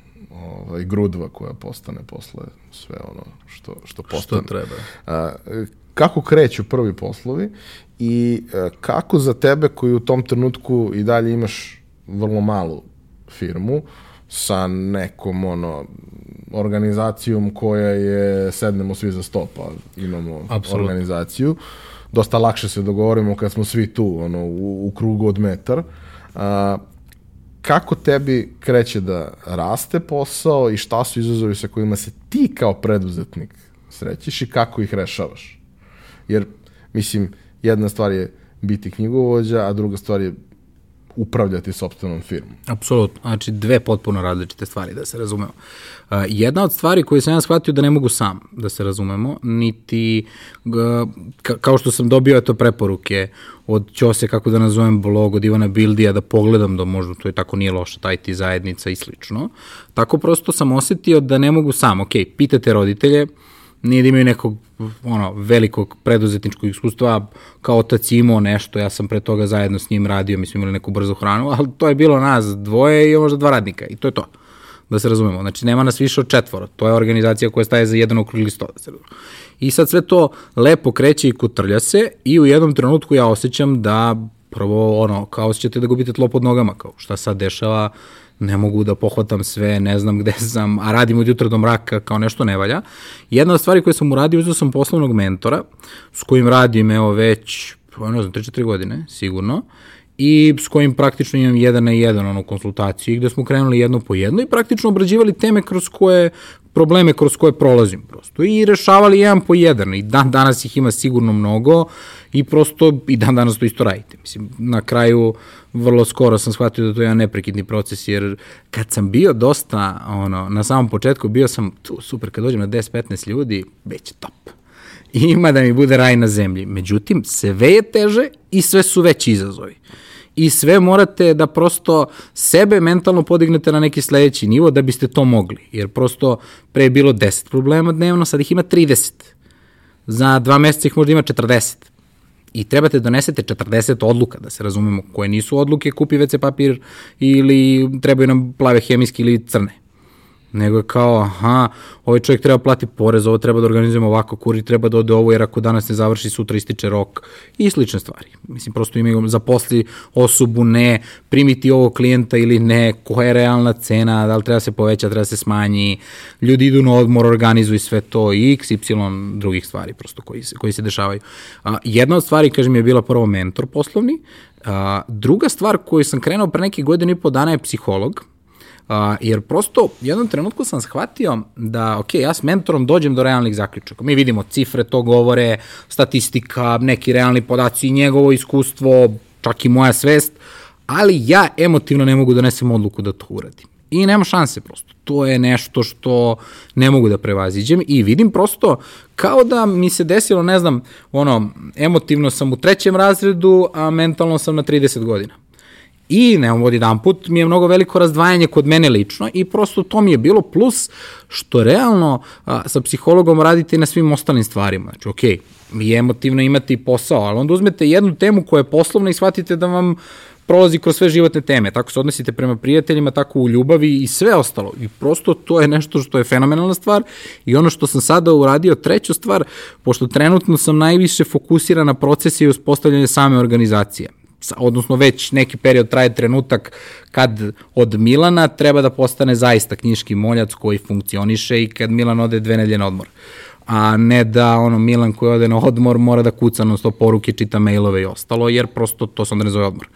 A: ovaj, grudva koja postane posle sve ono što, što postane.
B: Što treba.
A: A, kako kreću prvi poslovi i a, kako za tebe koji u tom trenutku i dalje imaš vrlo malu firmu sa nekom ono organizacijom koja je sednemo svi za sto pa imamo Absolut. organizaciju dosta lakše se dogovorimo kad smo svi tu, ono, u, u krugu od metar. A, kako tebi kreće da raste posao i šta su izazovi sa kojima se ti kao preduzetnik srećiš i kako ih rešavaš? Jer, mislim, jedna stvar je biti knjigovođa, a druga stvar je upravljati sobstvenom firmom.
B: Apsolutno. Znači, dve potpuno različite stvari, da se razumemo. Uh, jedna od stvari koje sam ja shvatio da ne mogu sam, da se razumemo, niti, uh, ka, kao što sam dobio eto preporuke od Ćose, kako da nazovem blog, od Ivana Bildija, da pogledam da možda to je tako nije loša, taj ti zajednica i slično. Tako prosto sam osetio da ne mogu sam. Ok, pitate roditelje, nije da imaju nekog ono, velikog preduzetničkog iskustva, kao otac imao nešto, ja sam pre toga zajedno s njim radio, mi smo imali neku brzu hranu, ali to je bilo nas dvoje i možda dva radnika i to je to, da se razumemo. Znači, nema nas više od četvora, to je organizacija koja staje za jedan okrugli sto, da se razumemo. I sad sve to lepo kreće i kutrlja se i u jednom trenutku ja osjećam da prvo, ono, kao osjećate da gubite tlo pod nogama, kao šta sad dešava, ne mogu da pohvatam sve, ne znam gde sam, a radim od jutra do mraka, kao nešto ne valja. Jedna od stvari koje sam uradio, uzeo sam poslovnog mentora, s kojim radim, evo, već, pa ne znam, 3-4 godine, sigurno, i s kojim praktično imam jedan na jedan ono konsultaciju gde smo krenuli jedno po jedno i praktično obrađivali teme kroz koje probleme kroz koje prolazim prosto i rešavali jedan po jedan i dan danas ih ima sigurno mnogo i prosto i dan danas to isto radite. Mislim, na kraju vrlo skoro sam shvatio da to je jedan neprekidni proces jer kad sam bio dosta, ono, na samom početku bio sam tu super, kad dođem na 10-15 ljudi, već top. I ima da mi bude raj na zemlji. Međutim, sve je teže i sve su veći izazovi i sve morate da prosto sebe mentalno podignete na neki sledeći nivo da biste to mogli. Jer prosto pre je bilo 10 problema dnevno, sad ih ima 30. Za dva meseca ih možda ima 40. I trebate da donesete 40 odluka, da se razumemo, koje nisu odluke, kupi WC papir ili trebaju nam plave hemijski ili crne nego je kao, aha, ovaj čovjek treba plati porez, ovo treba da organizujemo ovako, kuri treba da ode ovo, jer ako danas ne završi, sutra ističe rok i slične stvari. Mislim, prosto imaju zaposli osobu, ne, primiti ovog klijenta ili ne, koja je realna cena, da li treba se poveća, treba se smanji, ljudi idu na odmor, organizuju sve to x, y drugih stvari prosto koji se, koji se dešavaju. A, jedna od stvari, kažem, je bila prvo mentor poslovni, a, druga stvar koju sam krenuo pre nekih godina i po dana je psiholog, Uh, jer prosto u jednom trenutku sam shvatio da, ok, ja s mentorom dođem do realnih zaključaka. Mi vidimo cifre, to govore, statistika, neki realni podaci, njegovo iskustvo, čak i moja svest, ali ja emotivno ne mogu da nesem odluku da to uradim. I nema šanse prosto. To je nešto što ne mogu da prevaziđem i vidim prosto kao da mi se desilo, ne znam, ono, emotivno sam u trećem razredu, a mentalno sam na 30 godina. I ne od jedan put mi je mnogo veliko razdvajanje kod mene lično i prosto to mi je bilo plus što realno a, sa psihologom radite na svim ostalim stvarima. Znači, okej, okay, je emotivno imati posao, ali onda uzmete jednu temu koja je poslovna i shvatite da vam prolazi kroz sve životne teme. Tako se odnosite prema prijateljima, tako u ljubavi i sve ostalo. I prosto to je nešto što je fenomenalna stvar i ono što sam sada uradio, treću stvar, pošto trenutno sam najviše fokusiran na procese i uspostavljanje same organizacije odnosno već neki period traje trenutak kad od Milana treba da postane zaista knjiški moljac koji funkcioniše i kad Milan ode dve nedelje na odmor a ne da ono Milan koji ode na odmor mora da kuca na sto poruke, čita mailove i ostalo, jer prosto to se onda ne zove odmor.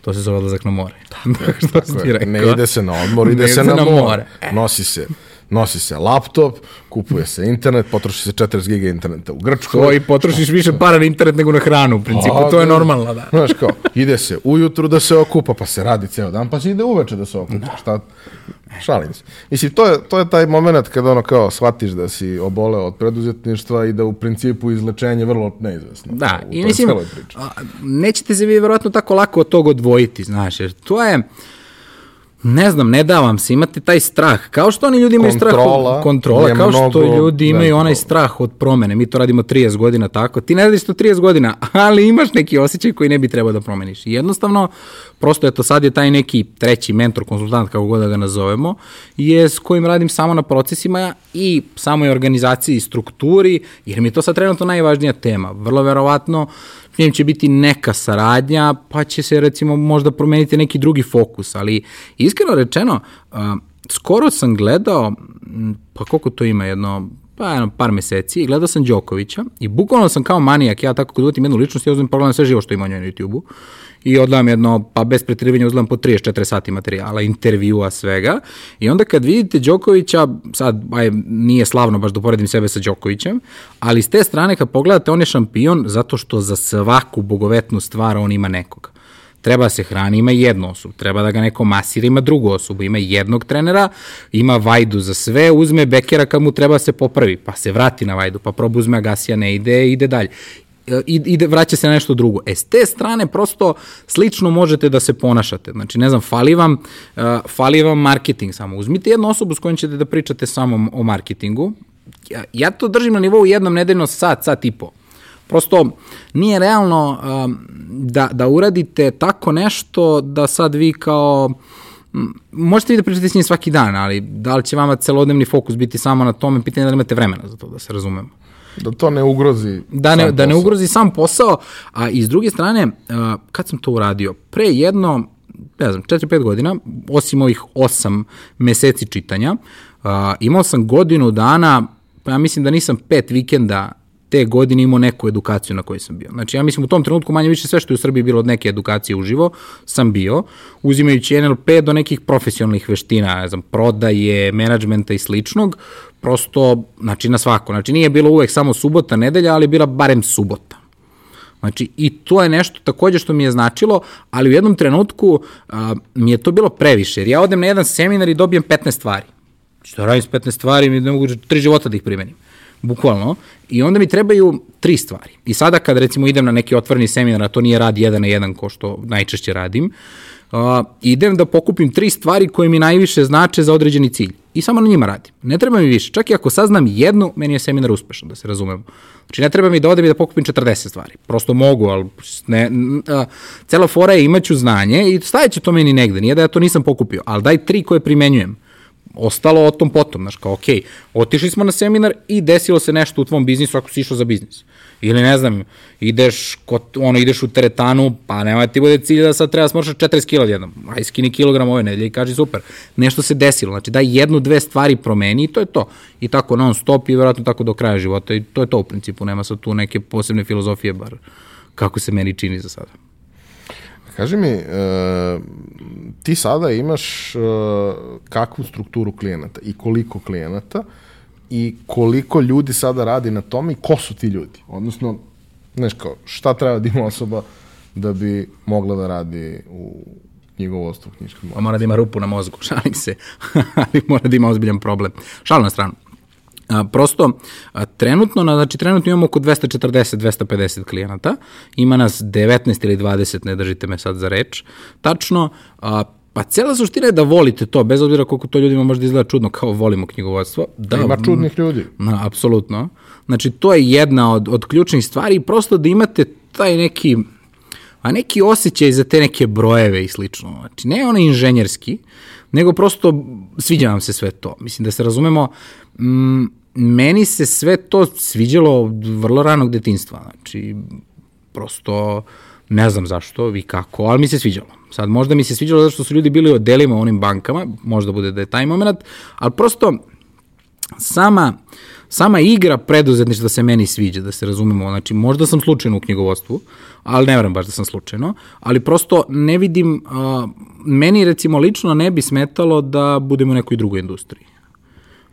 B: To se zove odlazak na more.
A: Tako, tako je. Ne ide se na odmor, ide se na, na more. more. Nosi se nosi se laptop, kupuje se internet, potroši se 40 giga interneta u Grčkoj.
B: To i potrošiš više para na internet nego na hranu, u principu, A, to je da. normalno, da.
A: Znaš kao, ide se ujutru da se okupa, pa se radi ceo dan, pa se ide uveče da se okupa. Da. Šta? Šalim se. Mislim, to je, to je taj moment kada ono kao shvatiš da si oboleo od preduzetništva i da u principu izlečenje vrlo neizvesno.
B: Da, i mislim, nećete se vi verovatno tako lako od toga odvojiti, znaš, jer to je, ne znam, ne da vam se, imate taj strah. Kao što oni ljudi imaju kontrola, strah od kontrola, kao što mnogo, ljudi imaju onaj strah od promene. Mi to radimo 30 godina tako. Ti ne radiš to 30 godina, ali imaš neki osjećaj koji ne bi trebao da promeniš. I jednostavno, prosto eto sad je taj neki treći mentor, konsultant, kako god da ga nazovemo, je s kojim radim samo na procesima i samoj organizaciji i strukturi, jer mi je to sad trenutno najvažnija tema. Vrlo verovatno njim će biti neka saradnja, pa će se recimo možda promeniti neki drugi fokus, ali iskreno rečeno, skoro sam gledao, pa koliko to ima, jedno pa jedno par meseci gledao sam Đokovića i bukvalno sam kao manijak, ja tako kad uvatim jednu ličnost, ja uzmem pogledam sve živo što ima na YouTube-u i odlam jedno, pa bez pretrivanja uzlam po 34 sati materijala, intervjua, svega. I onda kad vidite Đokovića, sad aj, nije slavno baš da uporedim sebe sa Đokovićem, ali s te strane kad pogledate on je šampion zato što za svaku bogovetnu stvar on ima nekoga treba se hrani, ima jednu osobu, treba da ga neko masira, ima drugu osobu, ima jednog trenera, ima vajdu za sve, uzme bekera kad mu treba se popravi, pa se vrati na vajdu, pa proba uzme agasija, ne ide, ide dalje ide, vraća se na nešto drugo. E, s te strane prosto slično možete da se ponašate. Znači, ne znam, fali vam, uh, fali vam marketing samo. Uzmite jednu osobu s kojom ćete da pričate samo o marketingu. Ja, ja to držim na nivou jednom nedeljno sat, sat i po. Prosto nije realno um, da, da uradite tako nešto da sad vi kao možete vi da pričate s njim svaki dan, ali da li će vama celodnevni fokus biti samo na tome, pitanje da li imate vremena za to, da se razumemo.
A: Da to ne ugrozi
B: da ne, Da ne ugrozi sam posao, a iz druge strane, kad sam to uradio? Pre jedno, ne znam, 4-5 godina, osim ovih 8 meseci čitanja, imao sam godinu dana, pa ja mislim da nisam pet vikenda te godine imao neku edukaciju na kojoj sam bio. Znači, ja mislim u tom trenutku manje više sve što je u Srbiji bilo od neke edukacije uživo, sam bio, uzimajući NLP do nekih profesionalnih veština, ne znam, prodaje, menadžmenta i sličnog, prosto, znači na svako. Znači, nije bilo uvek samo subota, nedelja, ali bila barem subota. Znači, i to je nešto takođe što mi je značilo, ali u jednom trenutku a, mi je to bilo previše, jer ja odem na jedan seminar i dobijem 15 stvari. Što radim s 15 stvari, mi ne mogu tri života da ih primenim bukvalno, i onda mi trebaju tri stvari. I sada kad recimo idem na neki otvoreni seminar, a to nije rad jedan na jedan ko što najčešće radim, uh, idem da pokupim tri stvari koje mi najviše znače za određeni cilj. I samo na njima radim. Ne treba mi više. Čak i ako saznam jednu, meni je seminar uspešan, da se razumemo. Znači, ne treba mi da odem i da pokupim 40 stvari. Prosto mogu, ali ne, a, cela fora je imaću znanje i stajeće to meni negde. Nije da ja to nisam pokupio, ali daj tri koje primenjujem ostalo o tom potom, znaš, kao, okej, okay, otišli smo na seminar i desilo se nešto u tvom biznisu ako si išao za biznis. Ili ne znam, ideš, kod, ono, ideš u teretanu, pa nema ti bude cilj da sad treba smršati 40 kila jednom. Aj, skini kilogram ove nedelje i kaži super. Nešto se desilo, znači da jednu, dve stvari promeni i to je to. I tako non stop i vjerojatno tako do kraja života i to je to u principu, nema sad tu neke posebne filozofije, bar kako se meni čini za sada.
A: Kaži mi, uh, ti sada imaš uh, kakvu strukturu klijenata i koliko klijenata i koliko ljudi sada radi na tome i ko su ti ljudi? Odnosno, znaš kao, šta treba da ima osoba da bi mogla da radi u knjigovodstvu knjiškom?
B: Mora da ima rupu na mozgu, šalim se, ali mora da ima ozbiljan problem. Šal na stranu. A, prosto, a, trenutno, znači trenutno imamo oko 240-250 klijenata, ima nas 19 ili 20, ne držite me sad za reč, tačno, a, Pa cela suština je da volite to, bez obzira koliko to ljudima možda izgleda čudno, kao volimo knjigovodstvo. Da,
A: Ima čudnih ljudi.
B: Na, apsolutno. Znači, to je jedna od, od ključnih stvari, prosto da imate taj neki, a neki osjećaj za te neke brojeve i slično. Znači, ne onaj inženjerski, nego prosto sviđa vam se sve to. Mislim da se razumemo, mm, meni se sve to sviđalo od vrlo ranog detinstva. Znači, prosto ne znam zašto i kako, ali mi se sviđalo. Sad, možda mi se sviđalo zato što su ljudi bili u delima u onim bankama, možda bude da je taj moment, ali prosto sama, sama igra preduzetništva se meni sviđa, da se razumemo. Znači, možda sam slučajno u knjigovodstvu, ali ne verujem baš da sam slučajno, ali prosto ne vidim, uh, meni recimo lično ne bi smetalo da budemo u nekoj drugoj industriji.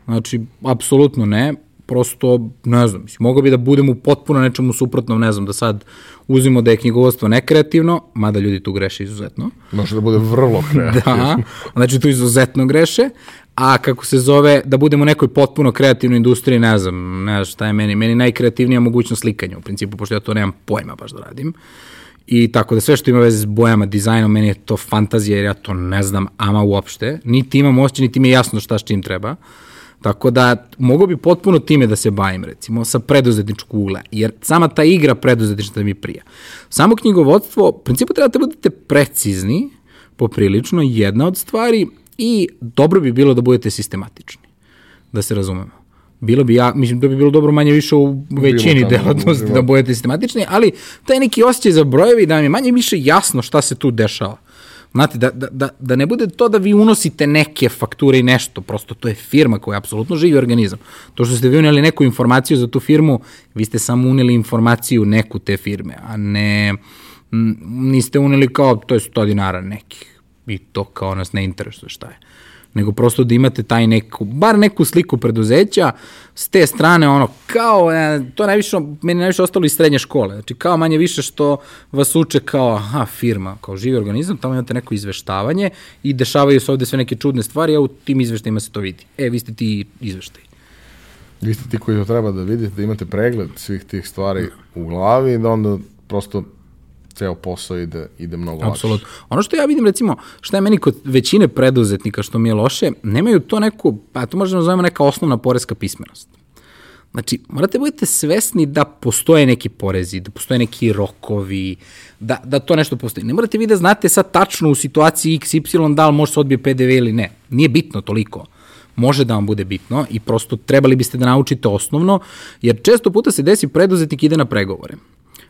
B: Znači, apsolutno ne, prosto, ne znam, mislim, mogao bi da budem u potpuno nečemu suprotnom, ne znam, da sad uzimo da je knjigovodstvo nekreativno, mada ljudi tu greše izuzetno.
A: Može da bude vrlo kreativno.
B: da, znači tu izuzetno greše, a kako se zove, da budemo u nekoj potpuno kreativnoj industriji, ne znam, ne znam šta je meni, meni najkreativnija mogućnost slikanja, u principu, pošto ja to nemam pojma baš da radim. I tako da sve što ima veze s bojama, dizajnom, meni je to fantazija, jer ja to ne znam ama uopšte. Niti imam osjećaj, niti mi je jasno šta s čim treba. Tako da mogu bi potpuno time da se bavim, recimo, sa preduzetničkog ugla, jer sama ta igra preduzetnička da mi prija. Samo knjigovodstvo, u principu treba da budete precizni, poprilično, jedna od stvari, i dobro bi bilo da budete sistematični, da se razumemo. Bilo bi ja, mislim da bi bilo dobro manje više u većini delatnosti da budete sistematični, ali taj neki osjećaj za brojevi da vam je manje više jasno šta se tu dešava. Znate, da, da, da, da ne bude to da vi unosite neke fakture i nešto, prosto to je firma koja je apsolutno živi organizam. To što ste vi uneli neku informaciju za tu firmu, vi ste samo uneli informaciju neku te firme, a ne niste uneli kao, to je 100 dinara nekih. I to kao nas ne interesuje šta je nego prosto da imate taj neku, bar neku sliku preduzeća, s te strane ono, kao, e, to najviše, meni najviše ostalo iz srednje škole, znači kao manje više što vas uče kao, aha, firma, kao živi organizam, tamo imate neko izveštavanje i dešavaju se ovde sve neke čudne stvari, a u tim izveštajima se to vidi. E, vi ste ti izveštaj.
A: Vi ste ti koji to treba da vidite, da imate pregled svih tih stvari u glavi i da onda prosto ceo posao ide, ide mnogo lakše.
B: Apsolutno. Ono što ja vidim, recimo, šta je meni kod većine preduzetnika, što mi je loše, nemaju to neku, pa to možemo da zovemo neka osnovna poreska pismenost. Znači, morate budete svesni da postoje neki porezi, da postoje neki rokovi, da, da to nešto postoji. Ne morate vi da znate sad tačno u situaciji x, y, da li može se odbije PDV ili ne. Nije bitno toliko može da vam bude bitno i prosto trebali biste da naučite osnovno, jer često puta se desi preduzetnik ide na pregovore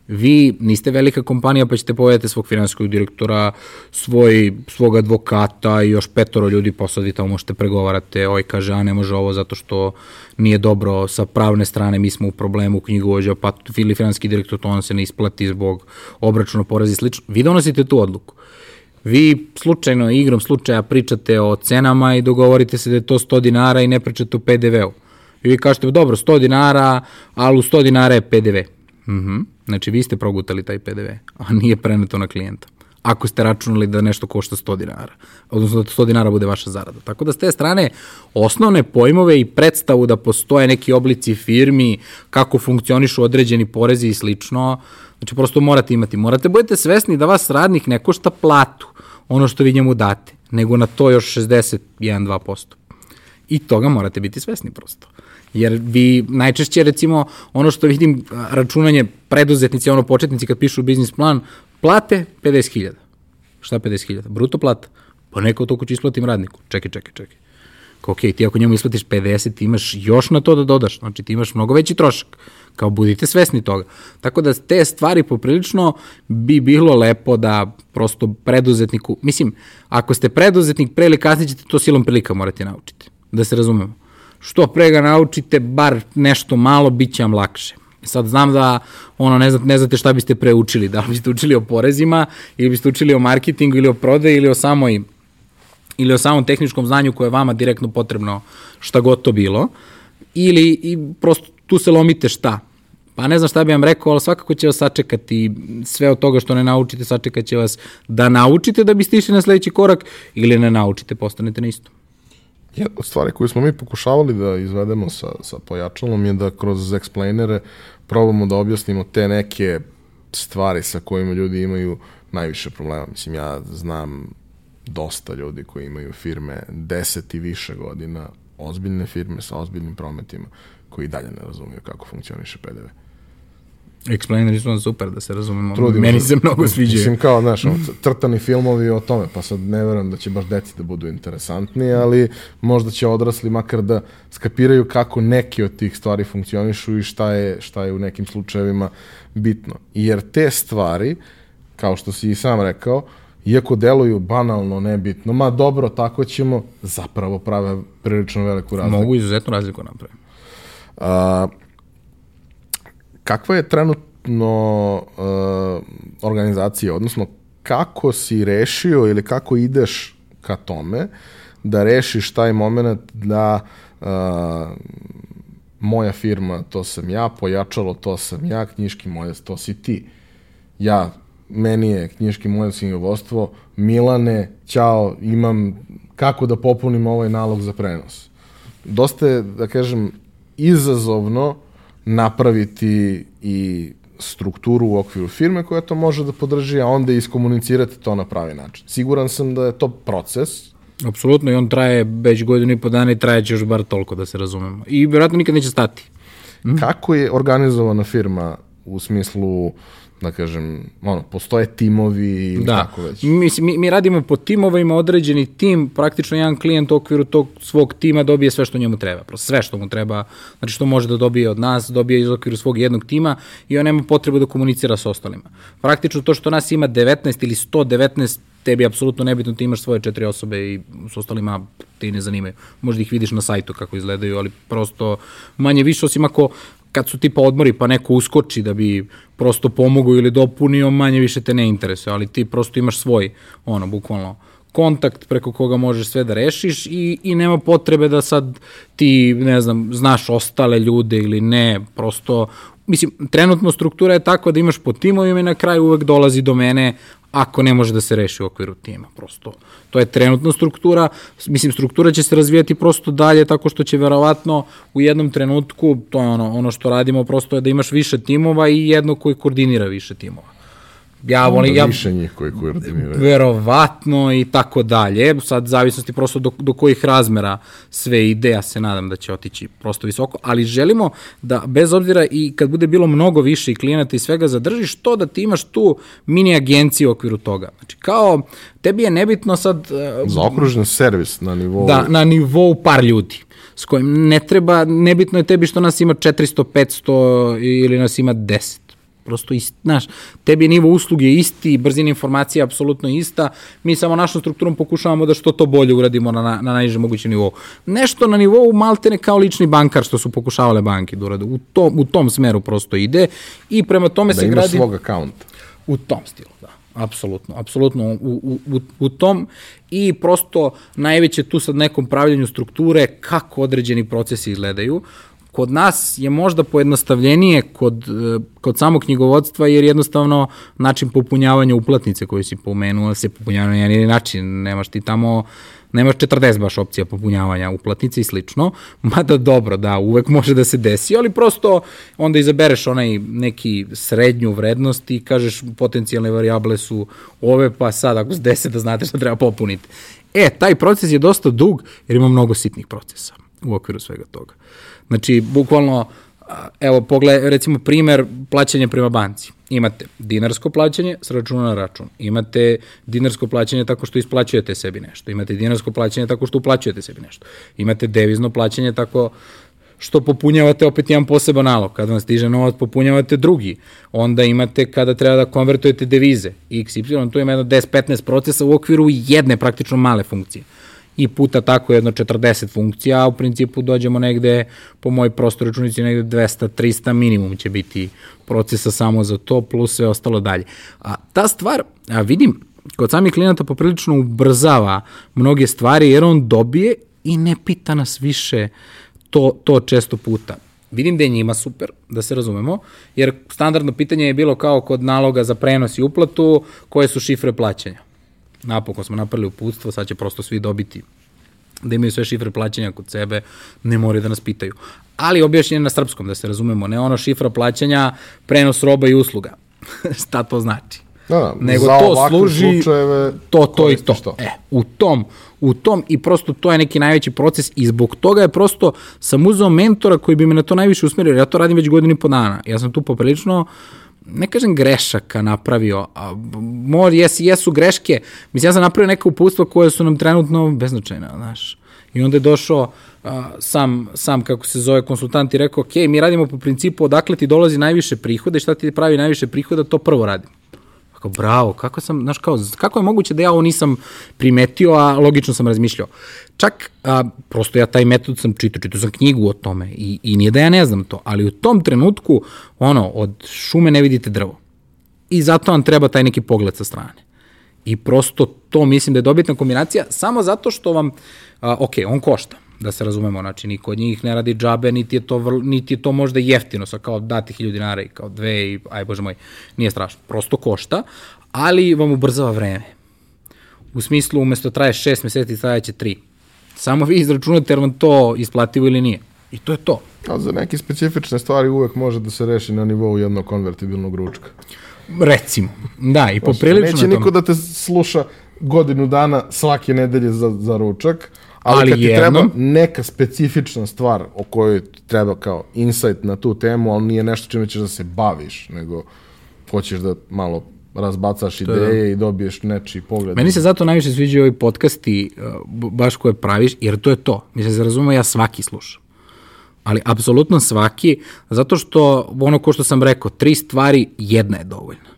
B: vi niste velika kompanija pa ćete povedati svog finansijskog direktora, svoj, svog advokata i još petoro ljudi posadite, tamo možete pregovarate, oj kaže, a ne može ovo zato što nije dobro sa pravne strane, mi smo u problemu knjigovođa, pa ili finansijski direktor to on se ne isplati zbog obračuna poreza i slično. Vi donosite tu odluku. Vi slučajno, igrom slučaja pričate o cenama i dogovorite se da je to 100 dinara i ne pričate o PDV-u. I vi kažete, dobro, 100 dinara, ali u 100 dinara je PDV. Mm Znači, vi ste progutali taj PDV, a nije preneto na klijenta. Ako ste računali da nešto košta 100 dinara, odnosno da 100 dinara bude vaša zarada. Tako da s te strane, osnovne pojmove i predstavu da postoje neki oblici firmi, kako funkcionišu određeni porezi i slično, znači prosto morate imati. Morate budete svesni da vas radnik ne košta platu, ono što vi njemu date, nego na to još 61-2%. I toga morate biti svesni prosto. Jer vi najčešće, recimo, ono što vidim, računanje preduzetnici, ono početnici kad pišu biznis plan, plate 50.000. Šta 50.000? Bruto plata. Pa neko toliko ću isplatim radniku. Čekaj, čekaj, čekaj. Ok, ti ako njemu isplatiš 50, ti imaš još na to da dodaš. Znači ti imaš mnogo veći trošak. Kao budite svesni toga. Tako da te stvari poprilično bi bilo lepo da prosto preduzetniku, mislim, ako ste preduzetnik, pre ili kasnije ćete to silom prilika morati naučiti. Da se razumemo što pre ga naučite bar nešto malo, bit će vam lakše. Sad znam da ono ne znate, ne znate šta biste preučili, da li biste učili o porezima ili biste učili o marketingu ili o prodaji ili o samoj ili o samom tehničkom znanju koje je vama direktno potrebno šta god to bilo ili i prosto tu se lomite šta. Pa ne znam šta bih vam rekao, ali svakako će vas sačekati sve od toga što ne naučite, sačekat će vas da naučite da biste išli na sledeći korak ili ne naučite, postanete na istom.
A: Jedna od stvari koju smo mi pokušavali da izvedemo sa, sa pojačalom je da kroz explainere probamo da objasnimo te neke stvari sa kojima ljudi imaju najviše problema. Mislim, ja znam dosta ljudi koji imaju firme 10 i više godina, ozbiljne firme sa ozbiljnim prometima, koji dalje ne razumiju kako funkcioniše PDV.
B: Explaineri su super, da se razumemo.
A: Trudimo
B: Meni se mnogo sviđaju.
A: Mislim kao, znaš, crtani filmovi o tome, pa sad ne verujem da će baš deci da budu interesantni, ali možda će odrasli makar da skapiraju kako neki od tih stvari funkcionišu i šta je, šta je u nekim slučajevima bitno. Jer te stvari, kao što si i sam rekao, iako deluju banalno, nebitno, ma dobro, tako ćemo, zapravo prave prilično veliku razliku.
B: Mogu izuzetnu razliku napraviti.
A: Kakva je trenutno uh, organizacija, odnosno kako si rešio ili kako ideš ka tome da rešiš taj moment da uh, moja firma, to sam ja, pojačalo, to sam ja, knjiški moje, to si ti. Ja, meni je knjiški moje knjigovodstvo, Milane, ćao, imam kako da popunim ovaj nalog za prenos. Dosta je, da kažem, izazovno napraviti i strukturu u okviru firme koja to može da podrži, a onda iskomunicirati to na pravi način. Siguran sam da je to proces.
B: Apsolutno i on traje već godinu i po dana i traje će još bar toliko da se razumemo. I vjerojatno nikad neće stati.
A: Mm. Kako je organizovana firma u smislu da kažem, ono, postoje timovi i da. tako već.
B: Mi, mi, mi radimo po timovima, određeni tim, praktično jedan klijent u okviru tog svog tima dobije sve što njemu treba, prosto sve što mu treba, znači što može da dobije od nas, dobije iz okviru svog jednog tima i on nema potrebu da komunicira sa ostalima. Praktično to što nas ima 19 ili 119 tebi apsolutno nebitno, ti imaš svoje četiri osobe i s ostalima ti ne zanimaju. Možda ih vidiš na sajtu kako izgledaju, ali prosto manje više, osim ako kad su tipa odmori pa neko uskoči da bi prosto pomogao ili dopunio, manje više te ne interesuje, ali ti prosto imaš svoj, ono, bukvalno, kontakt preko koga možeš sve da rešiš i, i nema potrebe da sad ti, ne znam, znaš ostale ljude ili ne, prosto, mislim, trenutno struktura je tako da imaš po timovima i na kraju uvek dolazi do mene ako ne može da se reši u okviru tima, prosto. To je trenutna struktura, mislim, struktura će se razvijati prosto dalje tako što će verovatno u jednom trenutku, to je ono, ono što radimo, prosto je da imaš više timova i jedno koji koordinira više timova
A: ja volim... Ja, više njih koji koordiniraju.
B: Verovatno i tako dalje. Sad, zavisnosti prosto do, do kojih razmera sve ide, ja se nadam da će otići prosto visoko, ali želimo da, bez obzira i kad bude bilo mnogo više i klijenata i svega, zadržiš to da ti imaš tu mini agenciju u okviru toga. Znači, kao, tebi je nebitno sad...
A: Uh, Zaokružen servis na nivou...
B: Da, na nivou par ljudi s kojim ne treba, nebitno je tebi što nas ima 400, 500 ili nas ima 10 prosto ist, znaš, tebi je nivo usluge isti, brzina informacija je apsolutno ista, mi samo našom strukturom pokušavamo da što to bolje uradimo na, na, na najnižem mogućem nivou. Nešto na nivou maltene kao lični bankar što su pokušavale banke da urade. U tom, u tom smeru prosto ide i prema tome
A: da
B: se gradi...
A: Da svog akaunta.
B: U tom stilu, da. Apsolutno, apsolutno u, u, u tom i prosto najveće tu sad nekom pravljanju strukture kako određeni procesi izgledaju. Kod nas je možda pojednostavljenije kod, e, kod samog knjigovodstva jer jednostavno način popunjavanja uplatnice koju si pomenuo se popunjava na jedan način, nemaš ti tamo nemaš 40 baš opcija popunjavanja uplatnice i slično, mada dobro, da, uvek može da se desi, ali prosto onda izabereš onaj neki srednju vrednost i kažeš potencijalne variable su ove, pa sad ako se desi da znate šta treba popuniti. E, taj proces je dosta dug jer ima mnogo sitnih procesa u okviru svega toga. Znači, bukvalno, evo, pogled, recimo primer plaćanja prema banci. Imate dinarsko plaćanje s računa na račun. Imate dinarsko plaćanje tako što isplaćujete sebi nešto. Imate dinarsko plaćanje tako što uplaćujete sebi nešto. Imate devizno plaćanje tako što popunjavate opet jedan poseban nalog. Kada vam stiže novac, popunjavate drugi. Onda imate kada treba da konvertujete devize, x, y, tu ima jedno 10-15 procesa u okviru jedne praktično male funkcije i puta tako jedno 40 funkcija, a u principu dođemo negde, po moj prostor računici, negde 200-300 minimum će biti procesa samo za to, plus sve ostalo dalje. A ta stvar, a vidim, kod samih klijenata poprilično ubrzava mnoge stvari, jer on dobije i ne pita nas više to, to često puta. Vidim da je njima super, da se razumemo, jer standardno pitanje je bilo kao kod naloga za prenos i uplatu, koje su šifre plaćanja napokon smo napravili uputstvo, sad će prosto svi dobiti da imaju sve šifre plaćanja kod sebe, ne moraju da nas pitaju. Ali objašnjenje na srpskom, da se razumemo, ne ono šifra plaćanja, prenos roba i usluga. Šta to znači?
A: Da, da,
B: nego
A: za
B: to služi
A: slučajeve
B: to, to i to.
A: koristiš to.
B: E, u tom, u tom i prosto to je neki najveći proces i zbog toga je prosto sam uzeo mentora koji bi me na to najviše usmerio, ja to radim već godinu i po dana. Ja sam tu poprilično ne kažem grešaka napravio, a mor, jes, jesu greške. Mislim, ja sam napravio neka upustva koje su nam trenutno beznačajna, znaš. I onda je došao a, sam, sam, kako se zove, konsultant i rekao, ok, mi radimo po principu odakle ti dolazi najviše prihoda i šta ti pravi najviše prihoda, to prvo radim. Kao, bravo, kako sam, znaš, kao, kako je moguće da ja ovo nisam primetio, a logično sam razmišljao. Čak, a, prosto ja taj metod sam čitao, čitao sam knjigu o tome i, i nije da ja ne znam to, ali u tom trenutku, ono, od šume ne vidite drvo. I zato vam treba taj neki pogled sa strane. I prosto to mislim da je dobitna kombinacija, samo zato što vam, a, ok, on košta, da se razumemo, znači niko od njih ne radi džabe, niti je to, vrlo, niti je to možda jeftino, sa kao dati hiljadu dinara i kao dve i, aj bože moj, nije strašno, prosto košta, ali vam ubrzava vreme. U smislu, umesto da traje šest meseci, trajeće tri. Samo vi izračunate jer vam to isplativo ili nije. I to je to.
A: A za neke specifične stvari uvek može da se reši na nivou jednog konvertibilnog ručka.
B: Recimo. Da, i poprilično
A: Neće niko da te sluša godinu dana svake nedelje za, za ručak, ali,
B: Ali
A: kad ti
B: jednom-
A: treba neka specifična stvar o kojoj ti treba kao insight na tu temu, ali nije nešto čime ćeš da se baviš, nego hoćeš da malo razbacaš ideje i dobiješ nečiji pogled.
B: Meni se zato najviše sviđaju ovi podcasti, b- baš koje praviš, jer to je to. Mislim, se razume, ja svaki slušam. Ali apsolutno svaki, zato što, ono ko što sam rekao, tri stvari, jedna je dovoljna.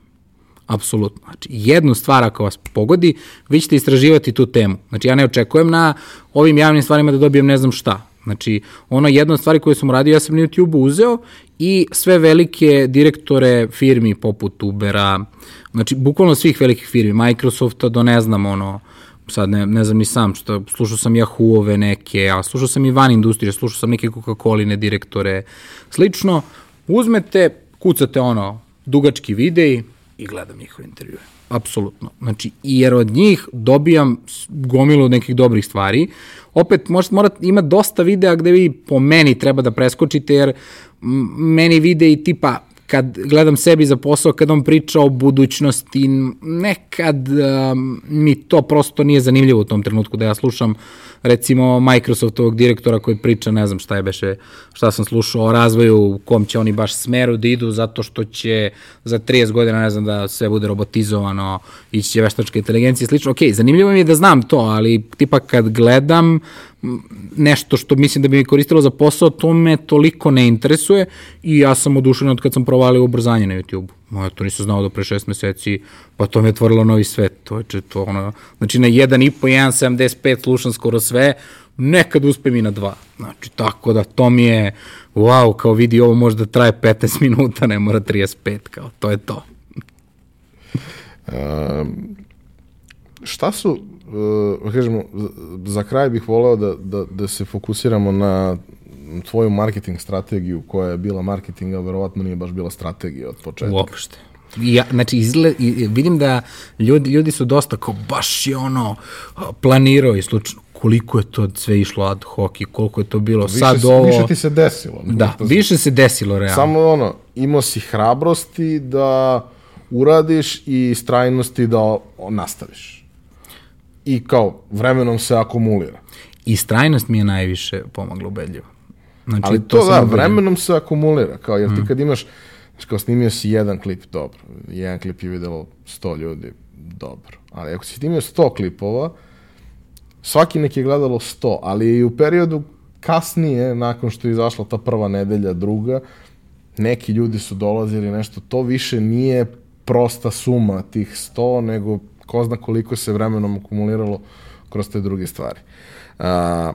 B: Apsolutno. Znači, jednu stvar ako vas pogodi, vi ćete istraživati tu temu. Znači, ja ne očekujem na ovim javnim stvarima da dobijem ne znam šta. Znači, ono jedna od stvari koje sam radio, ja sam na YouTube uzeo i sve velike direktore firmi poput Ubera, znači, bukvalno svih velikih firmi, Microsofta do ne znam, ono, sad ne, ne znam ni sam, što, slušao sam Yahoo-ove neke, a slušao sam i van industrije, slušao sam neke Coca-Coline direktore, slično, uzmete, kucate ono, dugački videi i gledam njihove intervjue. Apsolutno. Znači, jer od njih dobijam gomilu nekih dobrih stvari. Opet, možete, mora, ima dosta videa gde vi po meni treba da preskočite, jer meni videi tipa kad gledam sebi za posao, kad on priča o budućnosti, nekad um, mi to prosto nije zanimljivo u tom trenutku da ja slušam recimo Microsoftovog direktora koji priča, ne znam šta je beše, šta sam slušao o razvoju, u kom će oni baš smeru da idu zato što će za 30 godina, ne znam, da sve bude robotizovano, ići će veštačka inteligencija i slično. Ok, zanimljivo mi je da znam to, ali tipa kad gledam nešto što mislim da bi mi koristilo za posao, to me toliko ne interesuje i ja sam odušen od kad sam provalio ubrzanje na YouTube. Ja to nisam znao do pre šest meseci, pa to mi je otvorilo novi svet. To je to ono, znači na 1,5, 1,75 slušam skoro sve, nekad uspem i na dva. Znači, tako da to mi je, wow, kao vidi, ovo možda traje 15 minuta, ne mora 35, kao, to je to.
A: Um, šta su, uh, kažemo, za, kraj bih voleo da, da, da se fokusiramo na tvoju marketing strategiju koja je bila marketing, a verovatno nije baš bila strategija od početka.
B: Uopšte. Ja, znači, izle, i- vidim da ljudi, ljudi su dosta kao baš je ono planirao i slučajno koliko je to sve išlo ad hoc i koliko je to bilo
A: Više,
B: sad ovo.
A: više ti se desilo.
B: Da, više se desilo realno.
A: Samo ono, imao si hrabrosti da uradiš i strajnosti da nastaviš. I kao, vremenom se akumulira.
B: I strajnost mi je najviše pomogla ubedljivo. Znači,
A: Ali to,
B: sam
A: da, vremenom se akumulira, kao, jer ti
B: Mm.
A: kad imaš, znaš, kao snimio si jedan klip, dobro, jedan klip je videlo 100 ljudi, dobro, ali ako si snimio 100 klipova, svaki nek je gledalo 100, ali i u periodu kasnije, nakon što je izašla ta prva nedelja, druga, neki ljudi su dolazili nešto, to više nije prosta suma tih 100, nego ko zna koliko se vremenom akumuliralo kroz te druge stvari. A,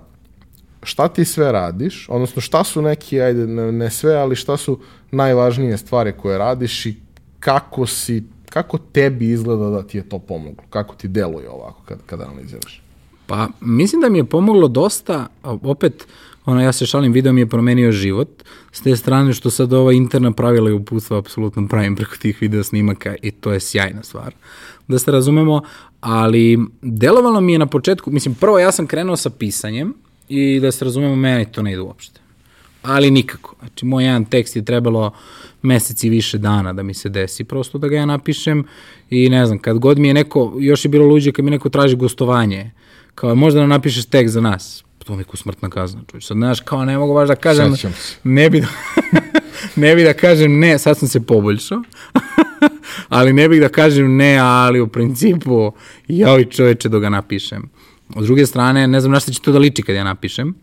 A: šta ti sve radiš, odnosno šta su neki, ajde, ne, sve, ali šta su najvažnije stvari koje radiš i kako si, kako tebi izgleda da ti je to pomoglo, kako ti deluje ovako kad, kad analiziraš.
B: Pa, mislim da mi je pomoglo dosta, opet, ono, ja se šalim, video mi je promenio život, s te strane što sad ova interna pravila i uputstva apsolutno pravim preko tih video snimaka i to je sjajna stvar, da se razumemo, ali delovalo mi je na početku, mislim, prvo ja sam krenuo sa pisanjem i da se razumemo, meni to ne ide uopšte. ali nikako. Znači, moj jedan tekst je trebalo meseci više dana da mi se desi, prosto da ga ja napišem i ne znam, kad god mi je neko, još je bilo luđe kad mi neko traži gostovanje, kao možda nam napišeš tekst za nas, to mi je smrtna kazna, čuć. Sad, znaš, kao ne mogu baš da kažem, ne bi da, ne bi da kažem ne, sad sam se poboljšao, ali ne bih da kažem ne, ali u principu, joj čoveče da ga napišem. Od druge strane, ne znam na šta će to da liči kad ja napišem,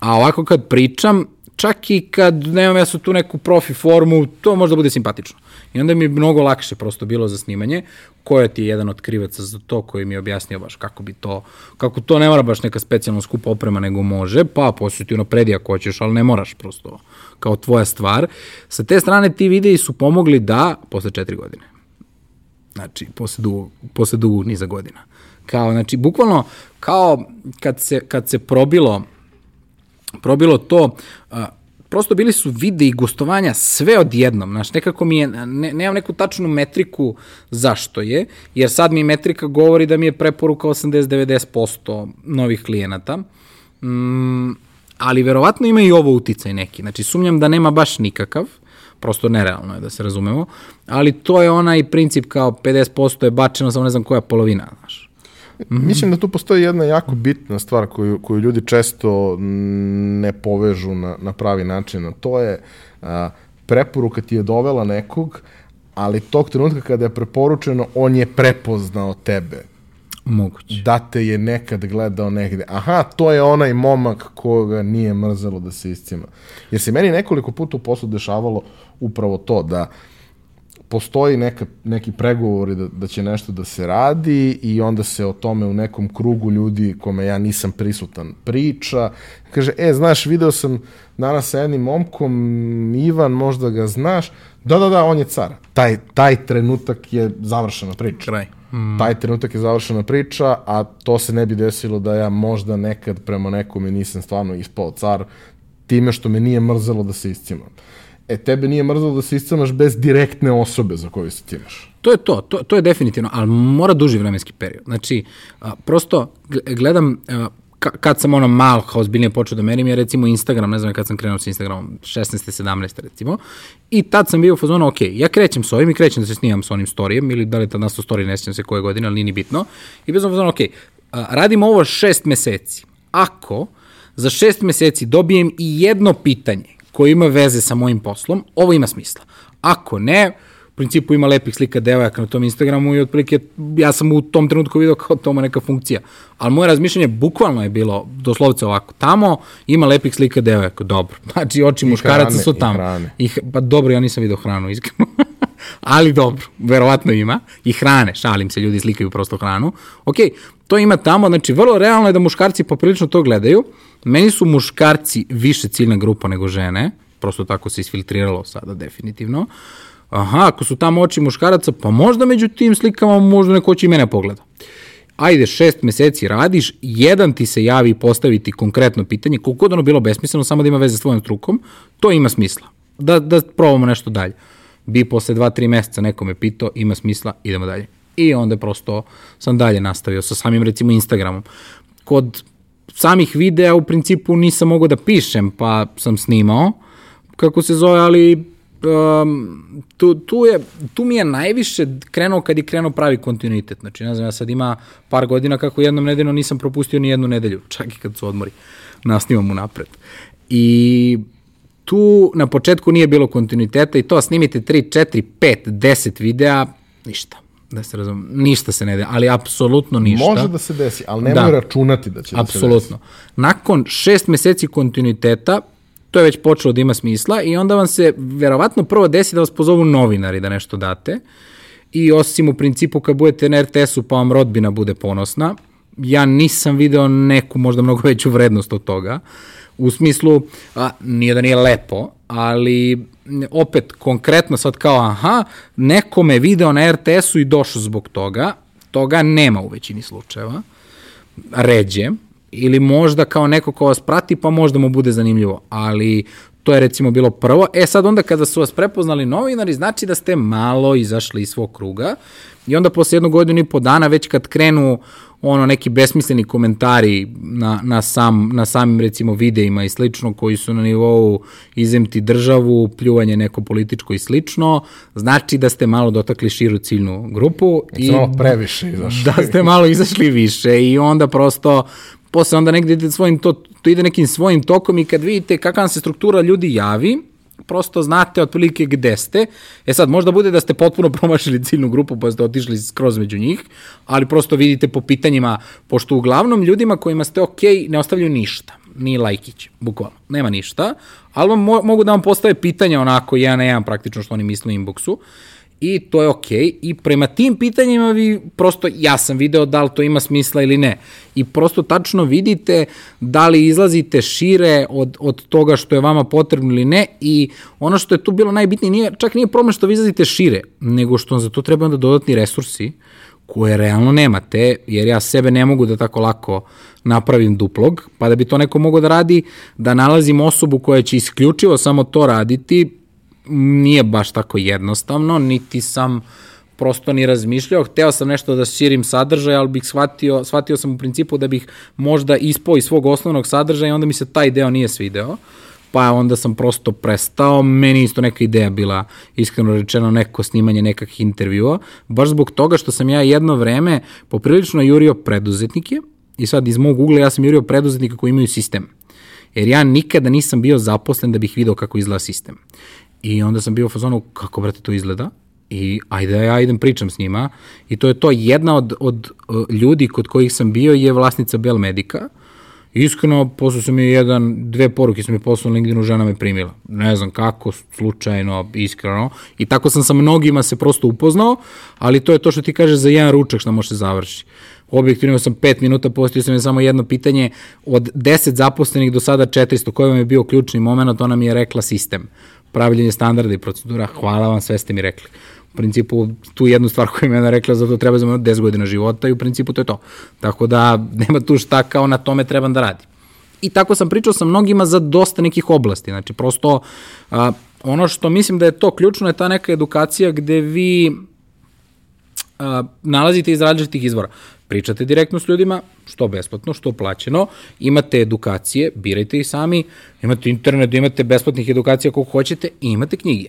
B: a ovako kad pričam, čak i kad nemam ja su tu neku profi formu, to možda bude simpatično. I onda mi je mnogo lakše prosto bilo za snimanje, koja ti je jedan od krivaca za to koji mi je objasnio baš kako bi to, kako to ne mora baš neka specijalno skupa oprema, nego može, pa posle ti predi ako hoćeš, ali ne moraš prosto kao tvoja stvar. Sa te strane ti videi su pomogli da, posle četiri godine, znači posle dugog, posle dugog niza godina, kao, znači, bukvalno, kao kad se, kad se probilo probilo to, a, prosto bili su vide i gostovanja sve odjednom, znaš, nekako mi je, ne, nemam neku tačnu metriku zašto je, jer sad mi metrika govori da mi je preporuka 80-90% novih klijenata, mm, ali verovatno ima i ovo uticaj neki, znači sumnjam da nema baš nikakav, prosto nerealno je da se razumemo, ali to je onaj princip kao 50% je bačeno, samo ne znam koja polovina, znaš.
A: -hmm. Mislim da tu postoji jedna jako bitna stvar koju, koju ljudi često ne povežu na, na pravi način, a to je a, preporuka ti je dovela nekog, ali tog trenutka kada je preporučeno, on je prepoznao tebe.
B: Moguće.
A: Da te je nekad gledao negde. Aha, to je onaj momak koga nije mrzelo da se iscima. Jer se meni nekoliko puta u poslu dešavalo upravo to, da uh, postoji neka, neki pregovori da, da će nešto da se radi i onda se o tome u nekom krugu ljudi kome ja nisam prisutan priča. Kaže, e, znaš, video sam danas sa jednim momkom, Ivan, možda ga znaš. Da, da, da, on je car. Taj, taj trenutak je završena priča.
B: Kraj.
A: Mm. Taj trenutak je završena priča, a to se ne bi desilo da ja možda nekad prema nekome nisam stvarno ispao car, time što me nije mrzelo da se iscimam e, tebe nije mrzalo da se iscrnaš bez direktne osobe za koju se timaš.
B: To je to, to, to je definitivno, ali mora duži vremenski period. Znači, a, prosto gledam, a, kad sam ono malo ozbiljnije počeo da merim, je recimo Instagram, ne znam kad sam krenuo sa Instagramom, 16. 17. recimo, i tad sam bio u fazonu, ok, ja krećem s ovim i krećem da se snimam sa onim storijem, ili da li tad nastao story, ne sjećam se koje godine, ali nije ni bitno, i bio sam u fazonu, ok, a, radim ovo šest meseci. Ako za šest meseci dobijem i jedno pitanje koji ima veze sa mojim poslom, ovo ima smisla. Ako ne, u principu ima lepih slika devojaka na tom Instagramu i otprilike ja sam u tom trenutku video kao toma neka funkcija. Ali moje razmišljanje bukvalno je bilo doslovce ovako. Tamo ima lepih slika devojaka, dobro. Znači oči I muškaraca hrane, su tamo. I hrane. I, pa dobro, ja nisam video hranu, iskreno. Ali dobro, verovatno ima. I hrane, šalim se, ljudi slikaju prosto hranu. Ok, to ima tamo, znači vrlo realno je da muškarci poprilično to gledaju. Meni su muškarci više ciljna grupa nego žene, prosto tako se isfiltriralo sada definitivno. Aha, ako su tamo oči muškaraca, pa možda među tim slikama možda neko će i mene pogleda. Ajde, šest meseci radiš, jedan ti se javi i postavi ti konkretno pitanje, koliko god ono bilo besmisleno, samo da ima veze s tvojom strukom, to ima smisla. Da, da probamo nešto dalje. Bi posle dva, tri meseca neko me pitao, ima smisla, idemo dalje. I onda prosto sam dalje nastavio sa samim recimo Instagramom. Kod samih videa u principu nisam mogao da pišem, pa sam snimao, kako se zove, ali um, tu, tu, je, tu mi je najviše krenuo kad je krenuo pravi kontinuitet. Znači, ne znam, ja sad ima par godina kako jednom nedeljno nisam propustio ni jednu nedelju, čak i kad su odmori. Nasnimam unapred. I tu na početku nije bilo kontinuiteta i to snimite 3, 4, 5, 10 videa, ništa da se razum, ništa se ne de, ali apsolutno ništa.
A: Može da se desi, ali nemoj da, računati da će da se
B: desi. Nakon šest meseci kontinuiteta, to je već počelo da ima smisla i onda vam se verovatno prvo desi da vas pozovu novinari da nešto date i osim u principu kad budete na RTS-u pa vam rodbina bude ponosna, ja nisam video neku možda mnogo veću vrednost od toga, u smislu, a, nije da nije lepo, ali opet konkretno sad kao aha, neko me video na RTS-u i došao zbog toga, toga nema u većini slučajeva, ređe, ili možda kao neko ko vas prati pa možda mu bude zanimljivo, ali to je recimo bilo prvo. E sad onda kada su vas prepoznali novinari, znači da ste malo izašli iz svog kruga i onda posle jednog godinu i po dana već kad krenu ono neki besmisleni komentari na, na, sam, na samim recimo videima i slično koji su na nivou izemti državu, pljuvanje neko političko i slično, znači da ste malo dotakli širu ciljnu grupu.
A: I malo previše izašli.
B: Da ste malo izašli više i onda prosto posle onda negde ide svojim to, to ide nekim svojim tokom i kad vidite kakva se struktura ljudi javi, prosto znate otprilike gde ste. E sad, možda bude da ste potpuno promašili ciljnu grupu pa ste otišli skroz među njih, ali prosto vidite po pitanjima, pošto uglavnom ljudima kojima ste ok, ne ostavljaju ništa. Ni lajkić, bukvalno, nema ništa, ali vam mo mogu da vam postave pitanja onako jedan na jedan praktično što oni misle u inboxu i to je okej okay. i prema tim pitanjima vi prosto, ja sam video da li to ima smisla ili ne i prosto tačno vidite da li izlazite šire od, od toga što je vama potrebno ili ne i ono što je tu bilo najbitnije, nije, čak nije problem što vi izlazite šire, nego što za to treba onda dodatni resursi koje realno nemate, jer ja sebe ne mogu da tako lako napravim duplog, pa da bi to neko mogo da radi, da nalazim osobu koja će isključivo samo to raditi, nije baš tako jednostavno, niti sam prosto ni razmišljao. Hteo sam nešto da širim sadržaj, ali bih shvatio, shvatio sam u principu da bih možda ispao iz svog osnovnog sadržaja i onda mi se taj deo nije svideo. Pa onda sam prosto prestao, meni isto neka ideja bila, iskreno rečeno, neko snimanje nekakvih intervjua, baš zbog toga što sam ja jedno vreme poprilično jurio preduzetnike, i sad iz mog ugla ja sam jurio preduzetnika koji imaju sistem. Jer ja nikada nisam bio zaposlen da bih video kako izgleda sistem. I onda sam bio u fazonu, kako brate to izgleda? I ajde ja idem pričam s njima. I to je to jedna od, od uh, ljudi kod kojih sam bio je vlasnica Bell Medica. Iskreno, poslao sam mi jedan, dve poruke sam mi poslao LinkedInu, žena me primila. Ne znam kako, slučajno, iskreno. I tako sam sa mnogima se prosto upoznao, ali to je to što ti kaže za jedan ručak što može se. Objektivno sam 5 minuta, postio sam je samo jedno pitanje, od 10 zaposlenih do sada 400, koji vam je bio ključni moment, ona mi je rekla sistem pravljenje standarda i procedura, hvala vam, sve ste mi rekli. U principu, tu jednu stvar koju mi je ona rekla, zato treba za 10 godina života i u principu to je to. Tako da, nema tu šta kao na tome trebam da radi. I tako sam pričao sa mnogima za dosta nekih oblasti. Znači, prosto, a, ono što mislim da je to ključno je ta neka edukacija gde vi a, nalazite iz različitih izvora. Pričate direktno s ljudima, što besplatno, što plaćeno, imate edukacije, birajte ih sami, imate internet, imate besplatnih edukacija koliko hoćete i imate knjige.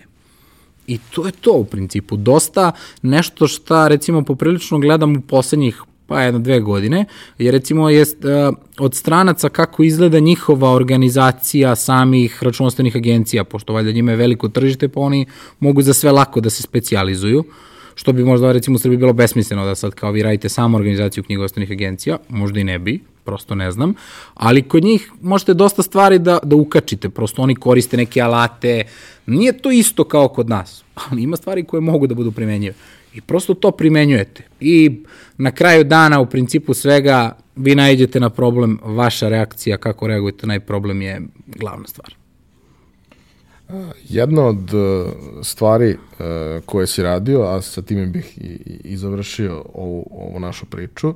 B: I to je to u principu. Dosta nešto šta recimo poprilično gledam u poslednjih pa jedno dve godine, jer recimo je uh, od stranaca kako izgleda njihova organizacija samih računostavnih agencija, pošto valjda njima je veliko tržište, pa oni mogu za sve lako da se specializuju. Uh, što bi možda recimo u Srbiji bilo besmisleno da sad kao vi radite samo organizaciju knjigovodstvenih agencija, možda i ne bi, prosto ne znam, ali kod njih možete dosta stvari da, da ukačite, prosto oni koriste neke alate, nije to isto kao kod nas, ali ima stvari koje mogu da budu primenjive. I prosto to primenjujete. I na kraju dana u principu svega vi najđete na problem, vaša reakcija, kako reagujete na problem je glavna stvar.
A: Jedna od e, stvari e, koje si radio, a sa time bih i, i završio ovu, ovu našu priču,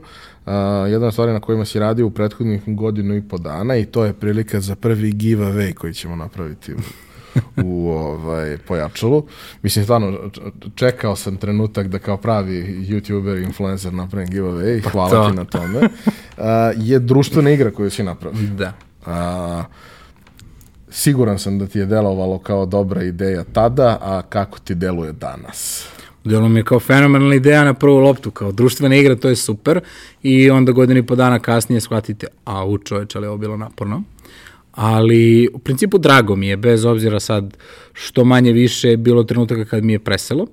A: jedna od stvari na kojima si radio u prethodnih godinu i po dana i to je prilika za prvi giveaway koji ćemo napraviti u, u ovaj, pojačalu. Mislim, stvarno, čekao sam trenutak da kao pravi youtuber, influencer napravim giveaway, pa hvala to. ti na tome. Uh, je društvena igra koju si napravio.
B: Da.
A: Uh, Siguran sam da ti je delovalo kao dobra ideja tada, a kako ti deluje danas?
B: Delo mi je kao fenomenalna ideja na prvu loptu, kao društvena igra, to je super i onda godinu i po dana kasnije shvatite, a u čoveče, ali ovo bilo naporno. Ali u principu drago mi je, bez obzira sad što manje više bilo trenutaka kad mi je preselo,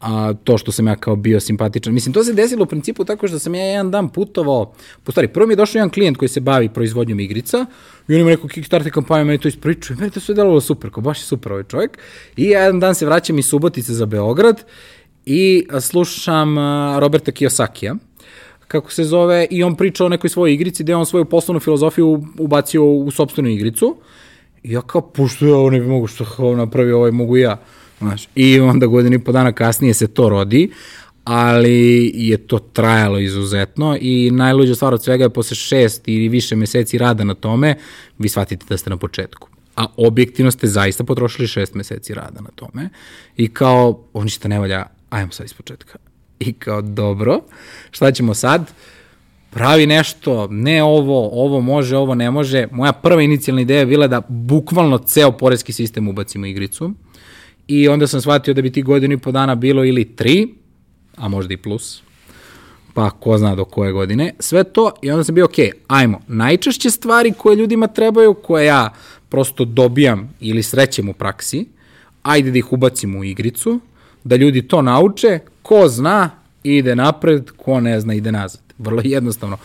B: a, to što sam ja kao bio simpatičan. Mislim, to se desilo u principu tako što sam ja jedan dan putovao, po stvari, prvo mi je došao jedan klijent koji se bavi proizvodnjom igrica i on ima neku Kickstarter kampanju, meni to ispričuje, meni to sve delovalo super, kao baš je super ovaj čovjek. I jedan dan se vraćam iz Subotice za Beograd i slušam Roberta Kiyosakija, kako se zove, i on priča o nekoj svojoj igrici, gde on svoju poslovnu filozofiju ubacio u sobstvenu igricu. I ja kao, pošto ja ovo ne bi mogu što napravio, ovaj mogu ja. Znaš, I onda godinu i po dana kasnije se to rodi, ali je to trajalo izuzetno i najluđa stvar od svega je posle šest ili više meseci rada na tome, vi shvatite da ste na početku. A objektivno ste zaista potrošili šest meseci rada na tome i kao, ovo ništa ne valja, ajmo sad iz početka. I kao, dobro, šta ćemo sad? pravi nešto, ne ovo, ovo može, ovo ne može. Moja prva inicijalna ideja je bila da bukvalno ceo porezki sistem ubacimo igricu i onda sam shvatio da bi ti godinu i po dana bilo ili tri, a možda i plus, pa ko zna do koje godine, sve to i onda sam bio, ok, ajmo, najčešće stvari koje ljudima trebaju, koje ja prosto dobijam ili srećem u praksi, ajde da ih ubacimo u igricu, da ljudi to nauče, ko zna, ide napred, ko ne zna, ide nazad. Vrlo jednostavno.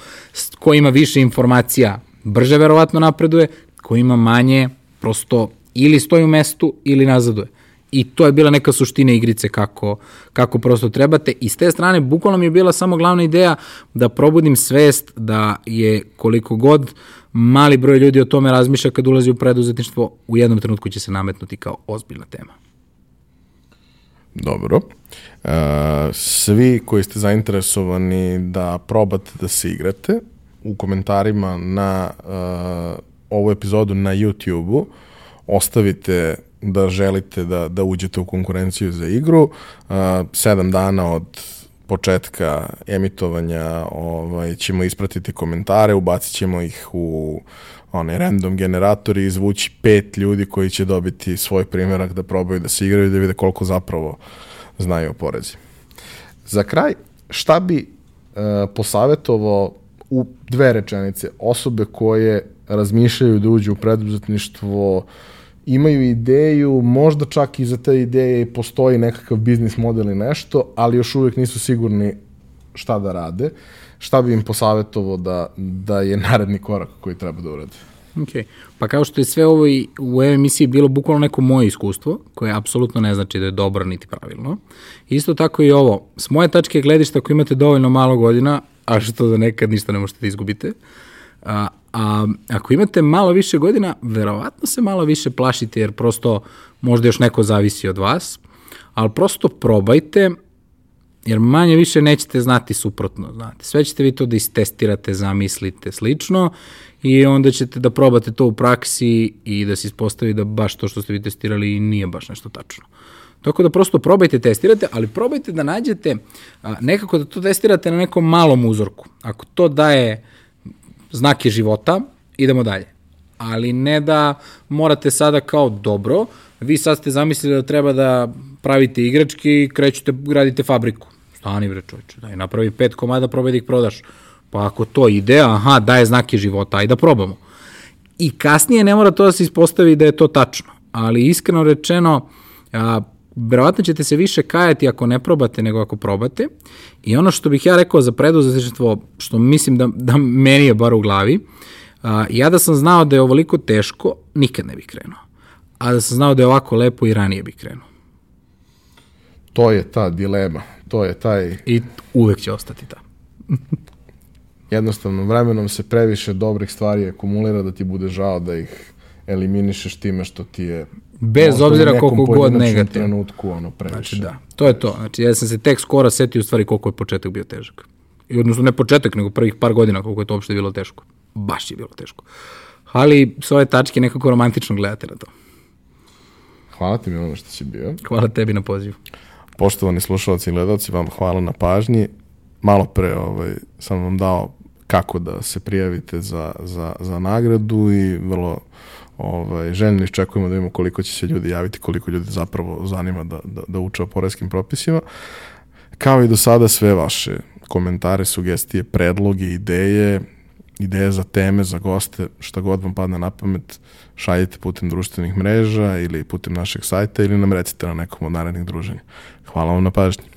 B: Ko ima više informacija, brže verovatno napreduje, ko ima manje, prosto ili stoji u mestu ili nazaduje. I to je bila neka suština igrice kako, kako prosto trebate. I s te strane, bukvalno mi je bila samo glavna ideja da probudim svest da je koliko god mali broj ljudi o tome razmišlja kad ulazi u preduzetništvo, u jednom trenutku će se nametnuti kao ozbiljna tema.
A: Dobro. Uh, svi koji ste zainteresovani da probate da se igrate, u komentarima na uh, ovu epizodu na YouTube-u ostavite da želite da, da uđete u konkurenciju za igru. Sedam dana od početka emitovanja ovaj, ćemo ispratiti komentare, ubacit ćemo ih u onaj random generator i izvući pet ljudi koji će dobiti svoj primjerak da probaju da se igraju i da vide koliko zapravo znaju o porezi. Za kraj, šta bi e, posavetovao u dve rečenice osobe koje razmišljaju da uđu u preduzetništvo, imaju ideju, možda čak i za te ideje postoji nekakav biznis model i nešto, ali još uvijek nisu sigurni šta da rade. Šta bi im posavetovao da, da je naredni korak koji treba da urade?
B: Ok, pa kao što je sve ovo i u emisiji bilo bukvalno neko moje iskustvo, koje apsolutno ne znači da je dobro niti pravilno. Isto tako i ovo, s moje tačke gledišta ako imate dovoljno malo godina, a što da nekad ništa ne možete da izgubite, a, a ako imate malo više godina, verovatno se malo više plašite jer prosto možda još neko zavisi od vas, ali prosto probajte, jer manje više nećete znati suprotno, znate. Sve ćete vi to da istestirate, zamislite, slično i onda ćete da probate to u praksi i da se ispostavi da baš to što ste vi testirali nije baš nešto tačno. Tako da prosto probajte, testirate, ali probajte da nađete a, nekako da to testirate na nekom malom uzorku. Ako to daje znake života, idemo dalje. Ali ne da morate sada kao dobro, vi sad ste zamislili da treba da pravite igračke i krećete, gradite fabriku. Stani bre čovječe, daj napravi pet komada, probaj da ih prodaš. Pa ako to ide, aha, daje znake života, ajde da probamo. I kasnije ne mora to da se ispostavi da je to tačno. Ali iskreno rečeno, a, verovatno ćete se više kajati ako ne probate nego ako probate. I ono što bih ja rekao za preduzetništvo, što mislim da, da meni je bar u glavi, a, ja da sam znao da je ovoliko teško, nikad ne bih krenuo. A da sam znao da je ovako lepo i ranije bih krenuo.
A: To je ta dilema, to je taj...
B: I uvek će ostati ta.
A: jednostavno vremenom se previše dobrih stvari akumulira da ti bude žao da ih eliminišeš time što ti je
B: Bez obzira koliko god negativno.
A: trenutku ono previše.
B: Znači da, to je to. Znači ja sam se tek skoro setio u stvari koliko je početak bio težak. I odnosno ne početak, nego prvih par godina koliko je to uopšte bilo teško. Baš je bilo teško. Ali s ove tačke nekako romantično gledate na to.
A: Hvala ti mi ono što si bio.
B: Hvala tebi na pozivu.
A: Poštovani slušalci i gledalci, vam hvala na pažnji. Malo pre ovaj, sam vam dao kako da se prijavite za, za, za nagradu i vrlo ovaj, željno iščekujemo da vidimo koliko će se ljudi javiti, koliko ljudi zapravo zanima da, da, da uče o poreskim propisima. Kao i do sada sve vaše komentare, sugestije, predloge, ideje, ideje za teme, za goste, šta god vam padne na pamet, šaljite putem društvenih mreža ili putem našeg sajta ili nam recite na nekom od narednih druženja. Hvala vam na pažnji.